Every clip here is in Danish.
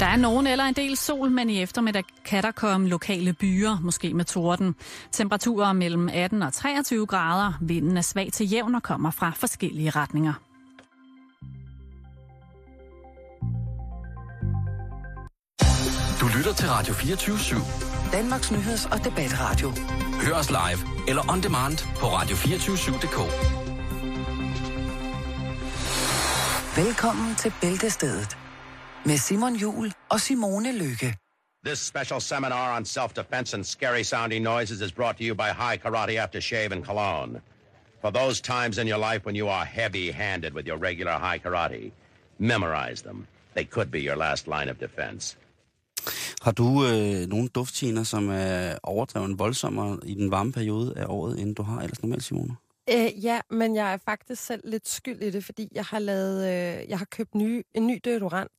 Der er nogen eller en del sol, men i eftermiddag kan der komme lokale byer, måske med torden. Temperaturer mellem 18 og 23 grader. Vinden er svag til jævn og kommer fra forskellige retninger. Du lytter til Radio 24 /7. Danmarks nyheds- og debatradio. Hør os live eller on demand på radio247.dk. Velkommen til Bæltestedet med Simon Jul og Simone Lykke. This special seminar on self-defense and scary sounding noises is brought to you by High Karate Aftershave and Cologne. For those times in your life when you are heavy-handed with your regular high karate, memorize them. They could be your last line of defense. Har du øh, nogle dufttjener, som er overdreven voldsommere i den varme periode af året, end du har ellers normalt, Simone? Øh, ja, men jeg er faktisk selv lidt skyld i det, fordi jeg har lavet, øh, jeg har købt ny, en ny deodorant,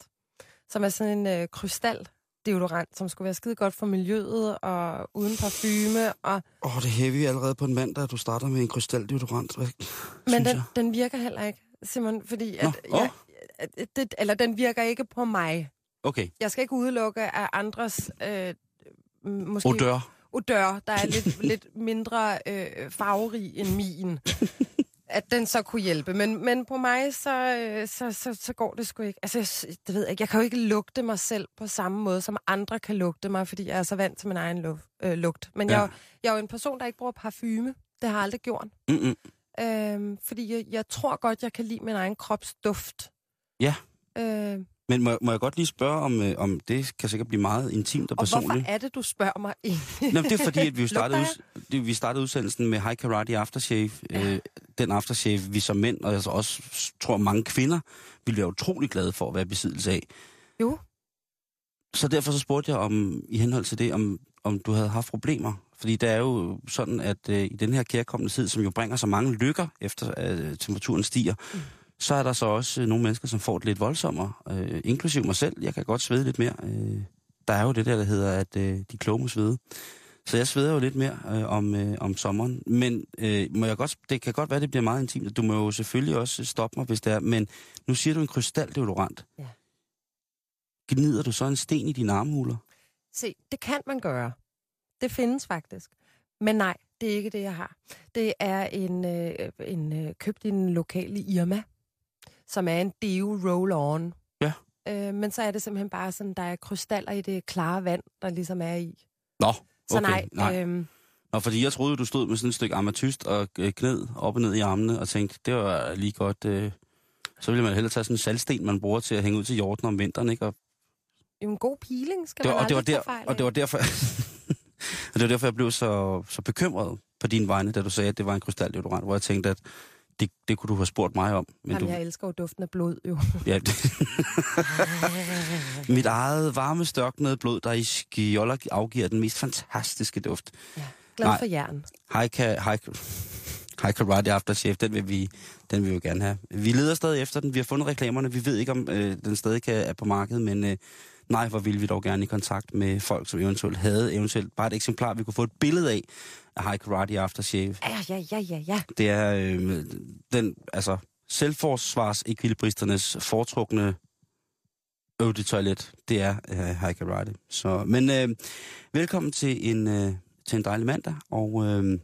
som er sådan en øh, krystal deodorant, som skulle være skide godt for miljøet og uden parfume. Og, Åh, oh, det er heavy allerede på en mandag, at du starter med en krystaldeodorant. Hvad, men den, jeg. den virker heller ikke, Simon, fordi Nå, at, åh. jeg, at det, eller den virker ikke på mig. Okay, Jeg skal ikke udelukke af andres øh, måske odør. odør, der er lidt, lidt mindre øh, farverig end min, at den så kunne hjælpe. Men, men på mig, så, øh, så, så, så går det sgu ikke. Altså, jeg, det ved jeg, ikke. jeg kan jo ikke lugte mig selv på samme måde, som andre kan lugte mig, fordi jeg er så vant til min egen luft, øh, lugt. Men Ja. jeg, jeg er jo en person, der ikke bruger parfume. Det har jeg aldrig gjort. Mm-mm. Øhm, fordi jeg, jeg tror godt, jeg kan lide min egen krops duft. Ja. Øh, Men må, må jeg godt lige spørge, om, øh, om det kan sikkert blive meget intimt og og personligt? hvorfor er det, du spørger mig egentlig? Nå, det er fordi, at vi jo startede, ud, vi startede udsendelsen med High Karate Aftershave. Ja. Øh, den aftershave, vi som mænd, og altså også tror mange kvinder, ville være utrolig glade for at være besiddelse af. Jo. Så derfor så spurgte jeg om, i henhold til det, om, om du havde haft problemer. Fordi det er jo sådan, at øh, i den her kærkommende tid, som jo bringer så mange lykker, efter at øh, temperaturen stiger, mm. Så er der så også øh, nogle mennesker, som får det lidt voldsommere. Øh, inklusiv mig selv. Jeg kan godt svede lidt mere. Øh, der er jo det der, der hedder, at øh, de kloge må svede. Så jeg sveder jo lidt mere øh, om, øh, om sommeren. Men øh, må jeg godt, det kan godt være, det bliver meget intimt. Du må jo selvfølgelig også stoppe mig, hvis det er. Men nu siger du en krystaldeodorant. Ja. Gnider du så en sten i dine armhuler? Se, det kan man gøre. Det findes faktisk. Men nej, det er ikke det, jeg har. Det er en, øh, en øh, købt i en lokale Irma, som er en Deo Roll-On. Ja. Øh, men så er det simpelthen bare sådan, der er krystaller i det klare vand, der ligesom er i. Nå, Så okay, nej, nej. Øhm, Nå, fordi jeg troede, du stod med sådan et stykke amatyst og øh, kned op og ned i armene, og tænkte, det var lige godt... Øh, så ville man hellere tage sådan en saltsten, man bruger til at hænge ud til jorden om vinteren, ikke? Og en god peeling skal det var, man og det var, der, fejl og det var derfor... og det var derfor, jeg blev så, så bekymret på din vegne, da du sagde, at det var en krystaldeodorant, hvor jeg tænkte, at det, det kunne du have spurgt mig om. Men Jamen, du, jeg elsker jo duften af blod, jo. ja, det, mit eget varme, størknede blod, der i skjoller afgiver den mest fantastiske duft. Glad Nej. for jern. Ka, high, high Karate Aftershave, den vil, vi, den vil vi jo gerne have. Vi leder stadig efter den. Vi har fundet reklamerne. Vi ved ikke, om øh, den stadig kan, er på markedet, men øh, nej, hvor ville vi dog gerne i kontakt med folk, som eventuelt havde eventuelt bare et eksemplar, vi kunne få et billede af af High Karate Aftershave. Ja, ja, ja, ja, ja. Det er øh, den, altså, selvforsvars foretrukne øvdetoilet. Det er øh, High Karate. Så, men øh, velkommen til en, øh, til en dejlig mandag, og øh,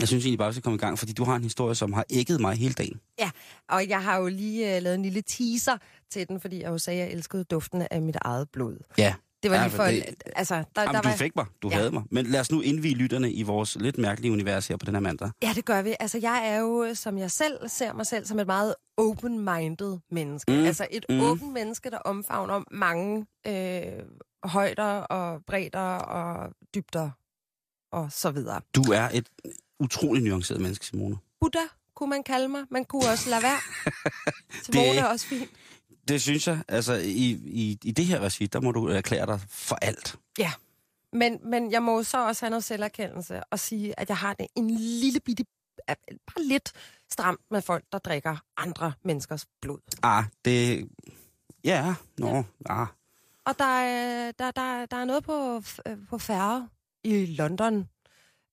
jeg synes egentlig bare, at vi skal komme i gang, fordi du har en historie, som har ægget mig hele dagen. Ja, og jeg har jo lige uh, lavet en lille teaser til den, fordi jeg jo sagde, at jeg elskede duften af mit eget blod. Ja. Det var Ja, lige for det- altså, der, Jamen, der du var... fik mig. Du Ja. havde mig. Men lad os nu indvige lytterne i vores lidt mærkelige univers her på den her mandag. Ja, det gør vi. Altså, jeg er jo, som jeg selv ser mig selv, som et meget open-minded menneske. Mm. Altså et mm. åbent menneske, der omfavner mange øh, højder og bredder og dybder og så videre. Du er et utrolig nuanceret menneske, Simone. Buddha kunne man kalde mig. Man kunne også lade være. Simone Det- er også fint. Det synes jeg. Altså, i, i, i det her regi, der må du erklære dig for alt. Ja. Men, men jeg må så også have noget selverkendelse og sige, at jeg har det en lille bitte, bare lidt stramt med folk, der drikker andre menneskers blod. Ah, det... Ja, nå, ja. ah. Og der er, der, der, der er noget på, øh, på færre i London,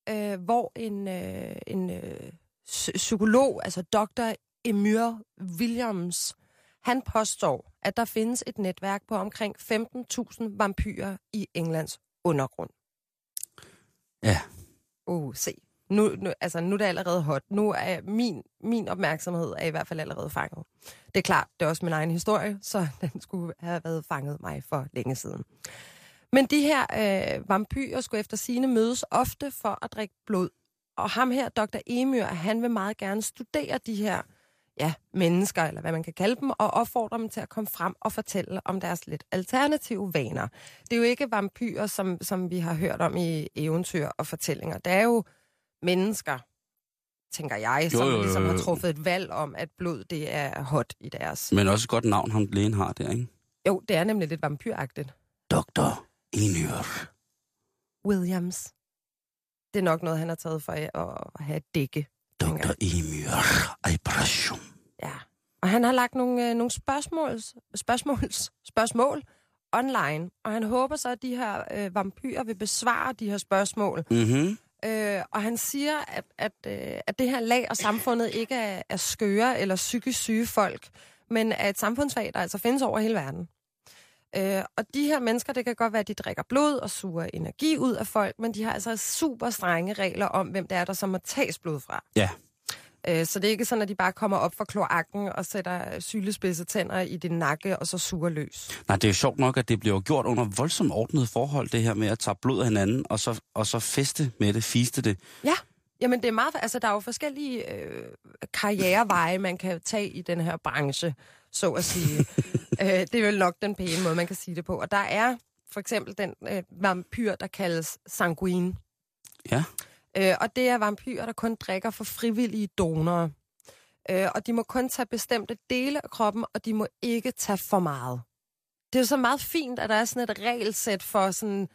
øh, hvor en, øh, en øh, psy- psykolog, altså Dr. Emir Williams, Han påstår, at der findes et netværk på omkring 15.000 vampyrer i Englands undergrund. Ja. Uh, se. Nu, nu, altså, nu er det allerede hot. Nu er min, min opmærksomhed er i hvert fald allerede fanget. Det er klart, det er også min egen historie, så den skulle have været fanget mig for længe siden. Men de her øh, vampyrer skulle efter sine mødes ofte for at drikke blod. Og ham her, Dr. Emyr, han vil meget gerne studere de her ja, mennesker, eller hvad man kan kalde dem, og opfordre dem til at komme frem og fortælle om deres lidt alternative vaner. Det er jo ikke vampyrer, som, som vi har hørt om i eventyr og fortællinger. Det er jo mennesker, tænker jeg, som Jo, jo, jo, ligesom har truffet et valg om, at blod det er hot i deres... Men også et godt navn, ham lægen har der, ikke? Jo, det er nemlig lidt vampyragtigt. Doktor Enør. Williams. Det er nok noget, han har taget for at have et dække. Doktor Emyr. Ibrashum. Ja. Og han har lagt nogle, øh, nogle spørgsmåls, spørgsmåls, spørgsmål online, og han håber så, at de her øh, vampyrer vil besvare de her spørgsmål. Mhm. Øh, og han siger, at, at, øh, at det her lag og samfundet ikke er, er skøre eller psykisk syge folk, men er et samfundsfag, der altså findes over hele verden. Øh, og de her mennesker, det kan godt være, at de drikker blod og suger energi ud af folk, men de har altså super strenge regler om, hvem det er, der så må tages blod fra. Ja. Øh, så det er ikke sådan, at de bare kommer op fra kloakken og sætter sylespidse tænder i din nakke og så suger løs. Nej, det er jo sjovt nok, at det bliver gjort under voldsomt ordnede forhold, det her med at tage blod af hinanden, og så, og så feste med det, fiste det. Ja, jamen det er meget... Altså, der er jo forskellige øh, karriereveje, man kan tage i den her branche, så at sige. øh, det er jo nok den pæne måde, man kan sige det på. Og der er for eksempel den øh, vampyr, der kaldes sanguine. Ja. Øh, og det er vampyrer, der kun drikker for frivillige donorer. Øh, og de må kun tage bestemte dele af kroppen, og de må ikke tage for meget. Det er jo så meget fint, at der er sådan et regelsæt for sådan...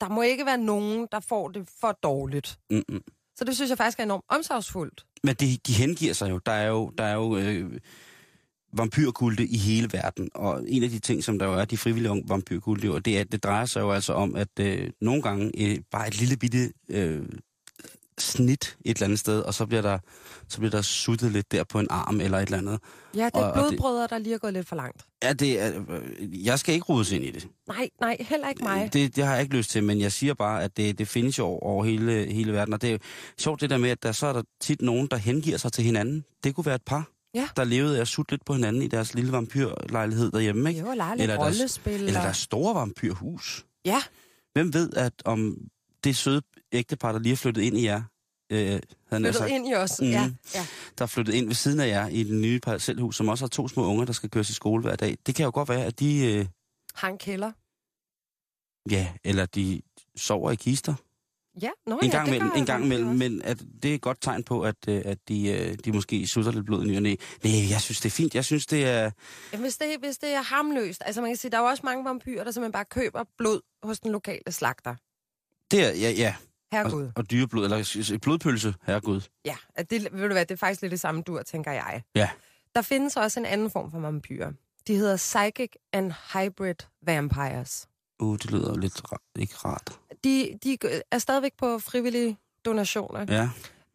Der må ikke være nogen, der får det for dårligt. Mm-mm. Så det synes jeg faktisk er enormt omsorgsfuldt. Men de, de hengiver sig jo. Der er jo, der er jo øh, vampyrkulte i hele verden, og en af de ting, som der jo er de frivillige vampyrkulte, jo, det, er, det drejer sig jo altså om, at øh, nogle gange øh, bare et lille bitte øh, snit et eller andet sted, og så bliver der så bliver der suttet lidt der på en arm eller et eller andet. Ja, det Og- er og det- blodbrødre, der lige er gået lidt for langt. Ja, det er, øh, jeg skal ikke rodes ind i det. Nej, nej, heller ikke mig. Det, det har jeg ikke lyst til, men jeg siger bare, at det, det findes jo over, over hele, hele verden. Og det er jo sjovt det der med, at der så er der tit nogen, der hengiver sig til hinanden. Det kunne være et par, Ja. der levede af at sutte lidt på hinanden i deres lille vampyrlejlighed derhjemme. Ikke? Jo, Eller deres- rollespil. Eller deres store vampyrhus. Ja, Hvem ved, at om det søde ægtepar, der lige er flyttet ind i jer, øh, havde flyttet sagt, ind i os. Mhm. Ja, ja. der er flyttet ind ved siden af jer i det nye parcelhus, som også har to små unger, der skal køres i skole hver dag. Det kan jo godt være, at de, øh, Har en kælder. ja, eller de sover i kister. Ja, nå En ja, gang imellem, gør en gang også. men at det er et godt tegn på, at, øh, at de, øh, de måske sutter lidt blod i ny og næ. Nej, jeg synes, det er fint. Jeg synes, det er... Jamen, hvis, det, hvis det er harmløst. Altså, man kan sige, der er jo også mange vampyrer, der simpelthen bare køber blod hos den lokale slagter. Det er, ja, ja. Herregud. Og, og dyreblod, eller blodpølse, herregud. Ja, det, ved du hvad, det er faktisk lidt det samme dur, tænker jeg. Ja. Der findes også en anden form for vampyrer. De hedder Psychic and Hybrid Vampires. Uh, det lyder jo lidt ra- ikke rart. De, de er stadigvæk på frivillige donationer. Ja.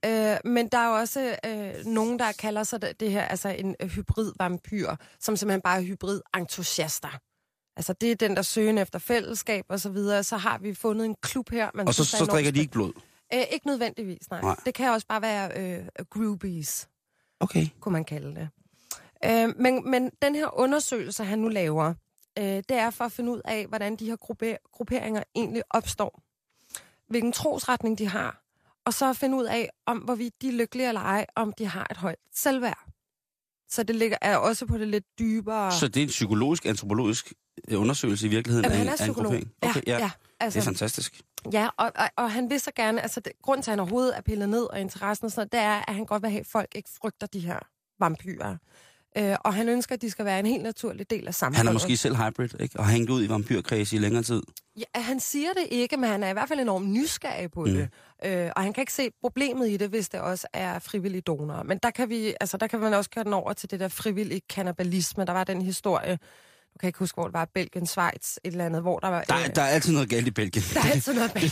Øh, men der er jo også øh, nogen, der kalder sig det, det her altså en øh, hybrid vampyr, som simpelthen bare er hybrid entusiaster. Altså det er den, der søger efter fællesskab og så videre. Så har vi fundet en klub her. Man Og så, så drikker de ikke blod. Øh, ikke nødvendigvis, nej. Nej. Det kan også bare være øh, groupies, Okay. kunne man kalde det. Øh, men, men den her undersøgelse, han nu laver, øh, det er for at finde ud af, hvordan de her grupper, grupperinger egentlig opstår. Hvilken trosretning de har. Og så at finde ud af, om hvorvidt de er lykkelige eller ej, om de har et højt selvværd. Så det ligger er også på det lidt dybere... Så det er en psykologisk, antropologisk øh, undersøgelse i virkeligheden Jamen, af, han er af en psykolog. gruppering? Ja, Okay, ja. ja, Det er altså, fantastisk. ja og, og, og han vil så gerne, altså det, grunden til, at han overhovedet er pillet ned og interessen og sådan noget, det er, at han godt vil have, at folk ikke frygter de her vampyrer. Øh, og han ønsker, at de skal være en helt naturlig del af samfundet. Han er måske selv hybrid, ikke? Og hængt ud i vampyrkreds i længere tid. Ja, han siger det ikke, men han er i hvert fald enormt nysgerrig på mm. det. Øh, og han kan ikke se problemet i det, hvis det også er frivillige donorer. Men der kan, vi, altså, der kan man også køre den over til det der frivillige kannibalisme. Der var den historie, du kan ikke huske, hvor det var, Belgien, Schweiz, et eller andet, hvor der var... Der, øh, der er altid noget galt i Belgien. der er altid noget bag.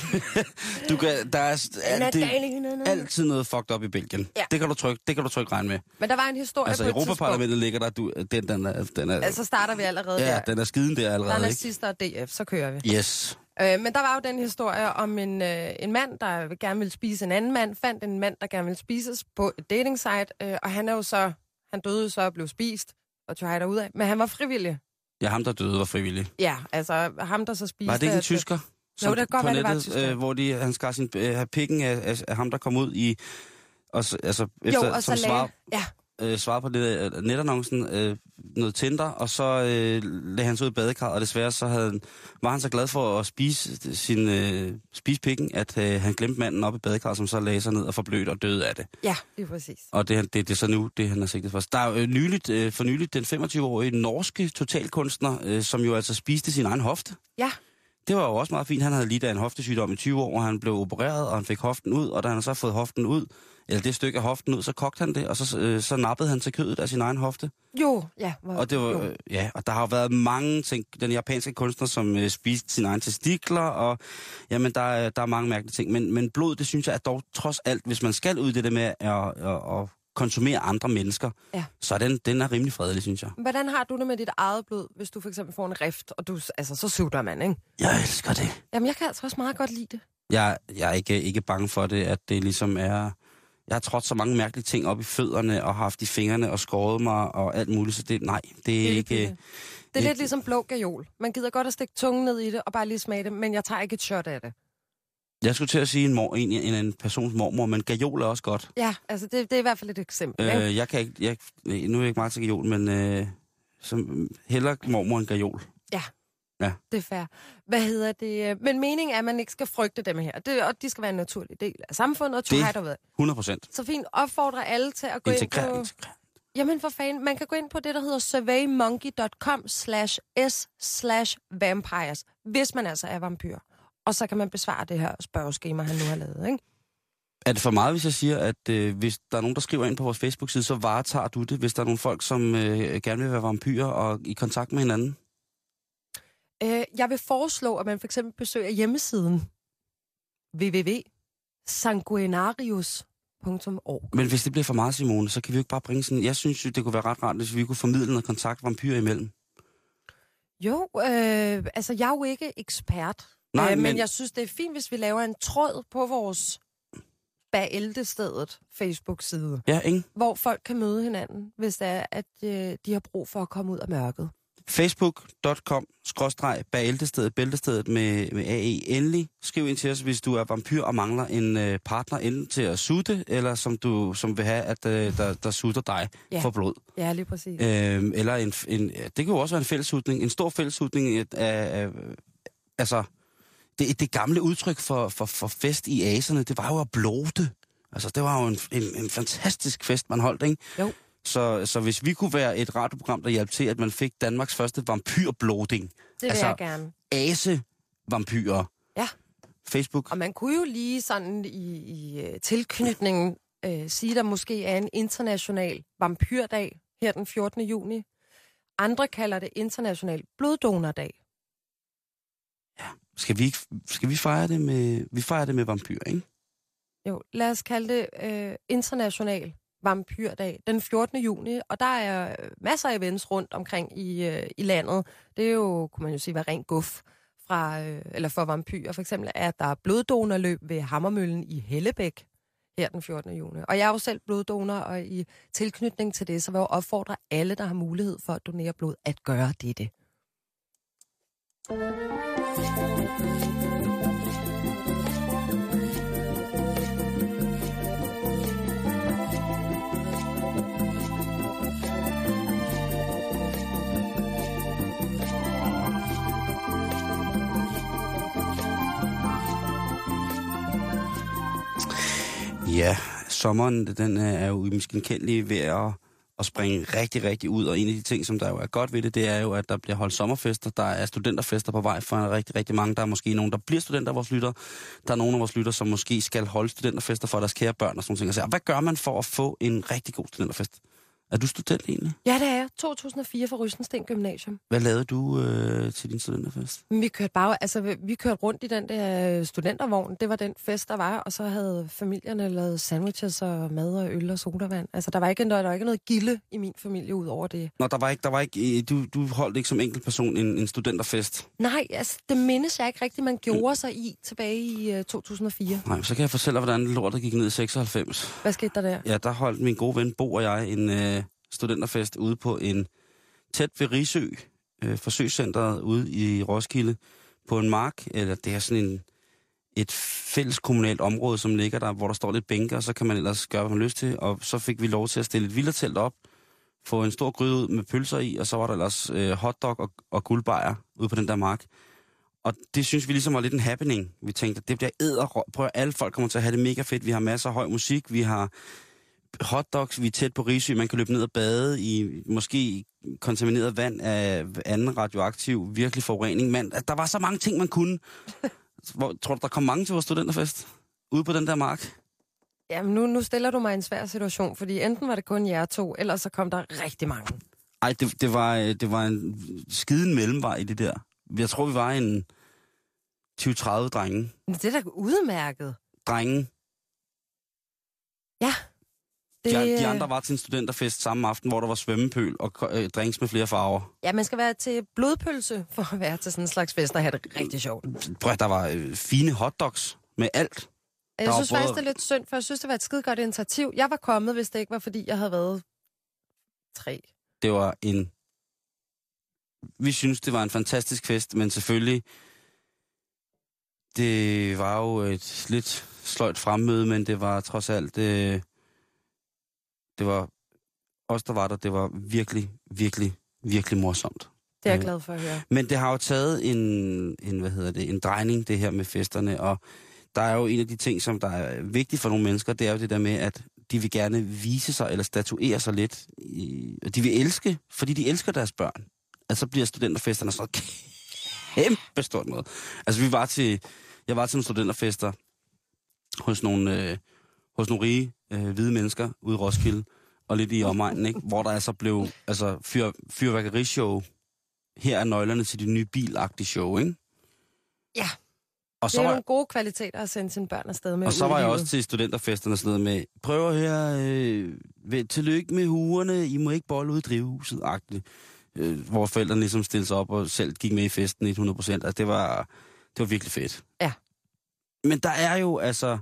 Du kan, der er, er det, altid noget fucked up i Belgien. Ja. Det kan du trykke, det kan du trykke regne med. Men der var en historie Altså, på. Europaparlamentet ligger der, du, den, den er, den er, Altså starter vi allerede ja, der. den er skiden der Der er allerede, nazister og DF, så kører vi. Yes. Øh, men der var jo den historie om en, øh, en mand, der gerne ville spise en anden mand, fandt en mand, der gerne ville spises på et dating site, øh, og han er jo så, han døde så og blev spist, og tog derud af, men han var frivillig. Ja, ham der døde var frivillig. Ja, altså ham, der så spiste... Var det ikke en tysker? Jo, det kan godt være, det var. Øh, hvor de, han skar sin øh, pikken af, af, af, ham, der kom ud i... Og, så- altså, efter, Jo, og så som svar, lagde... Ja, øh, svarede på det, øh, netannoncen, øh, noget Tinder, og så øh, lagde han sig ud i badekarret, og desværre så havde, han- var han så glad for at spise sin øh, spise pikken, at øh, han glemte manden op i badekarret, som så lagde sig ned og forblødte og døde af det. ja, det er præcis. Og det, det, det er så nu, det han har sigtet for. Der er øh, nyligt, øh, for nyligt den 25-årige norske totalkunstner, øh, som jo altså spiste sin egen hofte. Ja, Det var jo også meget fint. Han havde lidt af en hoftesygdom i 20 år, og han blev opereret, og han fik hoften ud, og da han så fået hoften ud, eller det stykke af hoften ud, så kogte han det, og så, øh, så nappede han til kødet af sin egen hofte. jo, ja. Hvor, Og det var, jo. øh, ja, og der har jo været mange ting. Den japanske kunstner, som øh, spiste sine egne testikler, og jamen, der, er- der er mange mærkelige ting. Men, men blod, det synes jeg er dog trods alt, hvis man skal ud i det der med at, at, at konsumere andre mennesker, Ja. så er den, den er rimelig fredelig, synes jeg. Hvordan har du det med dit eget blod, hvis du for eksempel får en rift, og du, altså, så sutter man, ikke? Jeg elsker det. Jamen, jeg kan altså også meget godt lide det. Jeg, jeg er ikke, ikke bange for det, at det ligesom er... Jeg har trådt så mange mærkelige ting op i fødderne, og haft i fingrene, og skåret mig, og alt muligt, så det, nej, det er, ikke... billigt. Det er lidt ligesom blå gajol. Man gider godt at stikke tungen ned i det, og bare lige smage det, men jeg tager ikke et shot af det. Jeg skulle til at sige en, mor, en, en, en persons mormor, men gajol er også godt. Ja, altså det, det er i hvert fald et eksempel, ikke? Øh, jeg kan ikke, jeg, nu er jeg ikke meget til gajol, men øh, som, heller mormor end gajol. Det er fair. Hvad hedder det? Men meningen er, at man ikke skal frygte dem her. Det, og de skal være en naturlig del af samfundet, og Det- derude. 100 procent. Så fint opfordrer alle til at gå ind Integrering. på... integrering. Jamen for fanden, man kan gå ind på det, der hedder surveymonkey.com slash s slash vampires, hvis man altså er vampyr. Og så kan man besvare det her spørgeskema, han nu har lavet, ikke? Er det for meget, hvis jeg siger, at øh, hvis der er nogen, der skriver ind på vores Facebook-side, så varetager du det, hvis der er nogle folk, som øh, gerne vil være vampyrer og i kontakt med hinanden? Øh, jeg vil foreslå, at man for eksempel besøger hjemmesiden www.sanguinarius.org. Men hvis det bliver for meget, Simone, så kan vi jo ikke bare bringe sådan... Jeg synes jo, det kunne være ret rart, hvis vi kunne formidle noget kontakt vampyrer imellem. Jo, øh, altså jeg er jo ikke ekspert, Nej, øh, men... men- jeg synes, det er fint, hvis vi laver en tråd på vores Bageldestedet Facebook-side, Ja, ikke? hvor folk kan møde hinanden, hvis det er, at øh, de har brug for at komme ud af mørket. facebook.com skråstreg bæltestedet, bæltestedet med, med AE. Endelig skriv ind til os, hvis du er vampyr og mangler en øh, partner enten til at sutte, eller som du som vil have, at øh, der, der sutter dig Ja. for blod. Ja, lige præcis. Øh, eller en, en, det kan jo også være en fællesudning, en stor fællesudning af, af, af altså, det, det gamle udtryk for, for, for fest i aserne, det var jo at blode. Altså, det var jo en, en, en fantastisk fest, man holdt, ikke? Jo. Så, så hvis vi kunne være et radioprogram, der hjalp til, at man fik Danmarks første vampyrbloding, Det vil altså- jeg gerne. ase-vampyrer. Ja. Facebook. Og man kunne jo lige sådan i, i øh, tilknytningen øh, sige, der måske er en international vampyrdag her den 14. juni. Andre kalder det international bloddonordag. Skal vi, ikke- skal vi fejre det med, vi fejrer det med vampyr, ikke? Jo, lad os kalde det øh, international vampyrdag den 14. juni, og der er masser af events rundt omkring i, øh, i landet. Det er jo, kunne man jo sige, var rent guf fra, øh, eller for vampyrer. For eksempel er der bloddonorløb ved Hammermøllen i Hellebæk her den 14. juni. Og jeg er jo selv bloddonor, og i tilknytning til det, så vil jeg opfordre alle, der har mulighed for at donere blod, at gøre dette. Ja, sommeren den øh, er jo umiskenkendelige ved at, at springe rigtig, rigtig ud. Og en af de ting, som der jo er godt ved det, det er jo, at der bliver holdt sommerfester. Der er studenterfester på vej for en rigtig, rigtig mange. Der er måske nogen, der bliver studenter af vores lytter. Der er nogen af vores lytter, som måske skal holde studenterfester for deres kære børn og sådan noget. Og så, hvad gør man for at få en rigtig god studenterfest? Er du student egentlig? Ja, det er jeg. 2004 fra Rysensten Gymnasium. Hvad lavede du øh, til din studenterfest? Vi kørte bare, altså vi- kørte rundt i den der øh, studentervogn. Det var den fest, der var, og så havde familierne lavet sandwiches og mad og øl og sodavand. Altså der var ikke, der var ikke noget gilde i min familie ud over det. Nå, der var ikke, der var ikke, øh, du, du holdt ikke som enkelt person en, en studenterfest. Nej, altså det mindes jeg ikke rigtigt, man gjorde sig i tilbage i uh, 2004. Nej, så kan jeg fortælle dig, hvordan lortet gik ned i 96. Hvad skete der der? Ja, der holdt min gode ven Bo og jeg en øh, studenterfest ude på en tæt ved Risø, øh, forsøgscenteret ude i Roskilde, på en mark, eller det er sådan en, et fælles kommunalt område, som ligger der, hvor der står lidt bænker, og så kan man ellers gøre, hvad man lyst til, og så fik vi lov til at stille et vildertelt op, få en stor gryde ud med pølser i, og så var der ellers øh, hotdog og, og guldbejer ude på den der mark. Og det synes vi ligesom var lidt en happening. Vi tænkte, at det bliver æder. Prøv at alle folk kommer til at have det mega fedt. Vi har masser af høj musik, vi har hotdogs, vi er tæt på Risø, man kan løbe ned og bade i måske kontamineret vand af anden radioaktiv, virkelig forurening. Men der var så mange ting, man kunne. Hvor, tror du, der kom mange til vores studenterfest? Ude på den der mark? Jamen nu, nu stiller du mig i en svær situation, fordi enten var det kun jer to, eller så kom der rigtig mange. Ej, det, det, var, øh, det var en skiden mellemvej i det der. Jeg tror, vi var en 20-30 drenge. Men det er da udmærket. Drenge. Ja. De, Det, de øh, andre var til en studenterfest samme aften, hvor der var svømmepøl og øh, drinks med flere farver. Ja, man skal være til blodpølse for at være til sådan en slags fest og have det rigtig sjovt. Prøv, der var øh, fine hotdogs med alt. Jeg var synes både- faktisk, det er lidt synd, for jeg synes, det var et skide godt initiativ. Jeg var kommet, hvis det ikke var, fordi jeg havde været tre. Det var en... Vi synes, det var en fantastisk fest, men selvfølgelig... Det var jo et lidt sløjt fremmøde, men det var trods alt... Det, det var... Os, der var der, det var virkelig, virkelig, virkelig morsomt. Det er jeg Ja. glad for at høre. Men det har jo taget en, en, hvad hedder det, en drejning, det her med festerne, og der er jo en af de ting, som der er vigtigt for nogle mennesker, det er jo det der med, at de vil gerne vise sig eller statuere sig lidt. I, og de vil elske, fordi de elsker deres børn. Altså så bliver studenterfesterne sådan noget kæmpe stort noget. Altså vi var til, jeg var til nogle studenterfester hos nogle, øh, hos nogle rige øh, hvide mennesker ude i Roskilde, og lidt i omegnen, ikke? hvor der altså blev altså, fyr, fyrværkerishow. Her er nøglerne til de nye bilagtige show, ikke? Ja. Og Det så er var, nogle gode kvaliteter at sende sine børn afsted med og så var jeg også til studenterfesterne og sådan noget med, prøv at høre, øh, vel, tillykke med huerne, I må ikke bolle ud i drivhuset, agtigt. Øh, hvor forældrene ligesom stillede sig op og selv gik med i festen 100 procent. Altså, det var, det var virkelig fedt. Ja. Men der er jo altså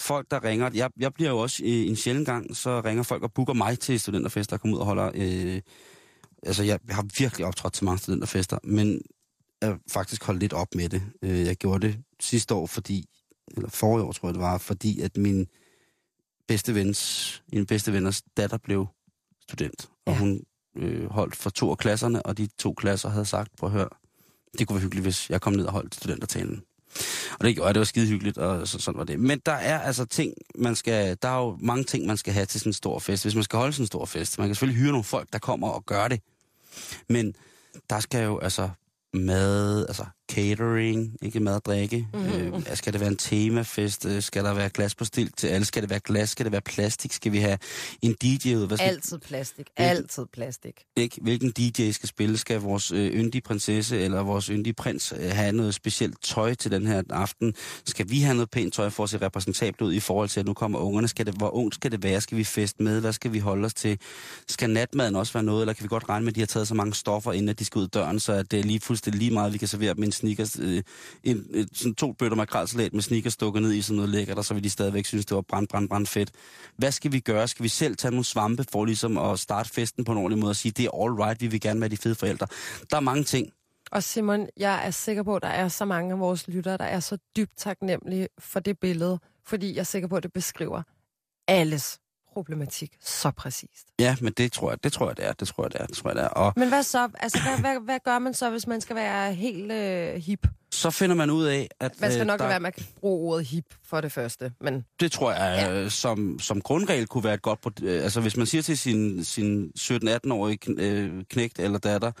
folk, der ringer. Jeg, jeg bliver jo også øh, en sjældent gang, så ringer folk og booker mig til studenterfester og kommer ud og holder... Øh, altså, jeg, jeg har virkelig optrådt til mange studenterfester, men jeg faktisk holdt lidt op med det. Øh, jeg gjorde det sidste år, fordi... Eller forrige år, tror jeg det var, fordi at min bedste vens, en bedste venners datter blev student. Og Ja. hun øh, holdt for to af klasserne, og de to klasser havde sagt, prøv at høre, det kunne være hyggeligt, hvis jeg kom ned og holdt studentertalen. Og det gjorde jeg, det var skide hyggeligt, og så, sådan var det. Men der er altså ting, man skal, der er jo mange ting, man skal have til sådan en stor fest. Hvis man skal holde sådan en stor fest, man kan selvfølgelig hyre nogle folk, der kommer og gør det. Men der skal jo altså mad, altså catering, ikke mad og drikke. Mhm. Mm-hmm. Øh, skal det være en temafest? Øh, Skal der være glas på stil til alle? Skal det være glas? Skal det være plastik? Skal vi have en DJ ud? Hvad skal, Altid plastik. Altid plastik. ikke? Hvilken DJ skal spille? Skal vores øh, yndige prinsesse eller vores yndige prins øh, have noget specielt tøj til den her aften? Skal vi have noget pænt tøj for at se repræsentabelt ud i forhold til, at nu kommer ungerne? Skal det, hvor ung skal det være? Skal vi feste med? Hvad skal vi holde os til? Skal natmaden også være noget, eller kan vi godt regne med, at de har taget så mange stoffer, inden at de skal ud døren, så at det er lige fuldstændig lige meget, vi kan servere dem sneakers, øh, en, øh, sådan to bøtter makrelsalat med sneakers dukket ned i sådan noget lækkert, og så vil de stadigvæk synes, det var brand, brand, brand fedt. Hvad skal vi gøre? Skal vi selv tage nogle svampe for ligesom at starte festen på en ordentlig måde og sige, det er all right, vi vil gerne være de fede forældre. Der er mange ting. Og Simon, jeg er sikker på, at der er så mange af vores lyttere, der er så dybt taknemmelige for det billede, fordi jeg er sikker på, at det beskriver alles problematik så præcist. Ja, men det tror jeg, det tror jeg, det er. Det tror jeg, det er. Det tror jeg, det er. Og Men hvad så? Altså, hvad, hvad, hvad gør man så, hvis man skal være helt øh, hip? så finder man ud af, at Man skal øh, nok der, være med at bruge ordet hip for det første, men det tror jeg ja. som, som grundregel kunne være et godt... øh, Altså hvis man siger til sin, sin 17-18-årige kn- øh, knægt eller datter,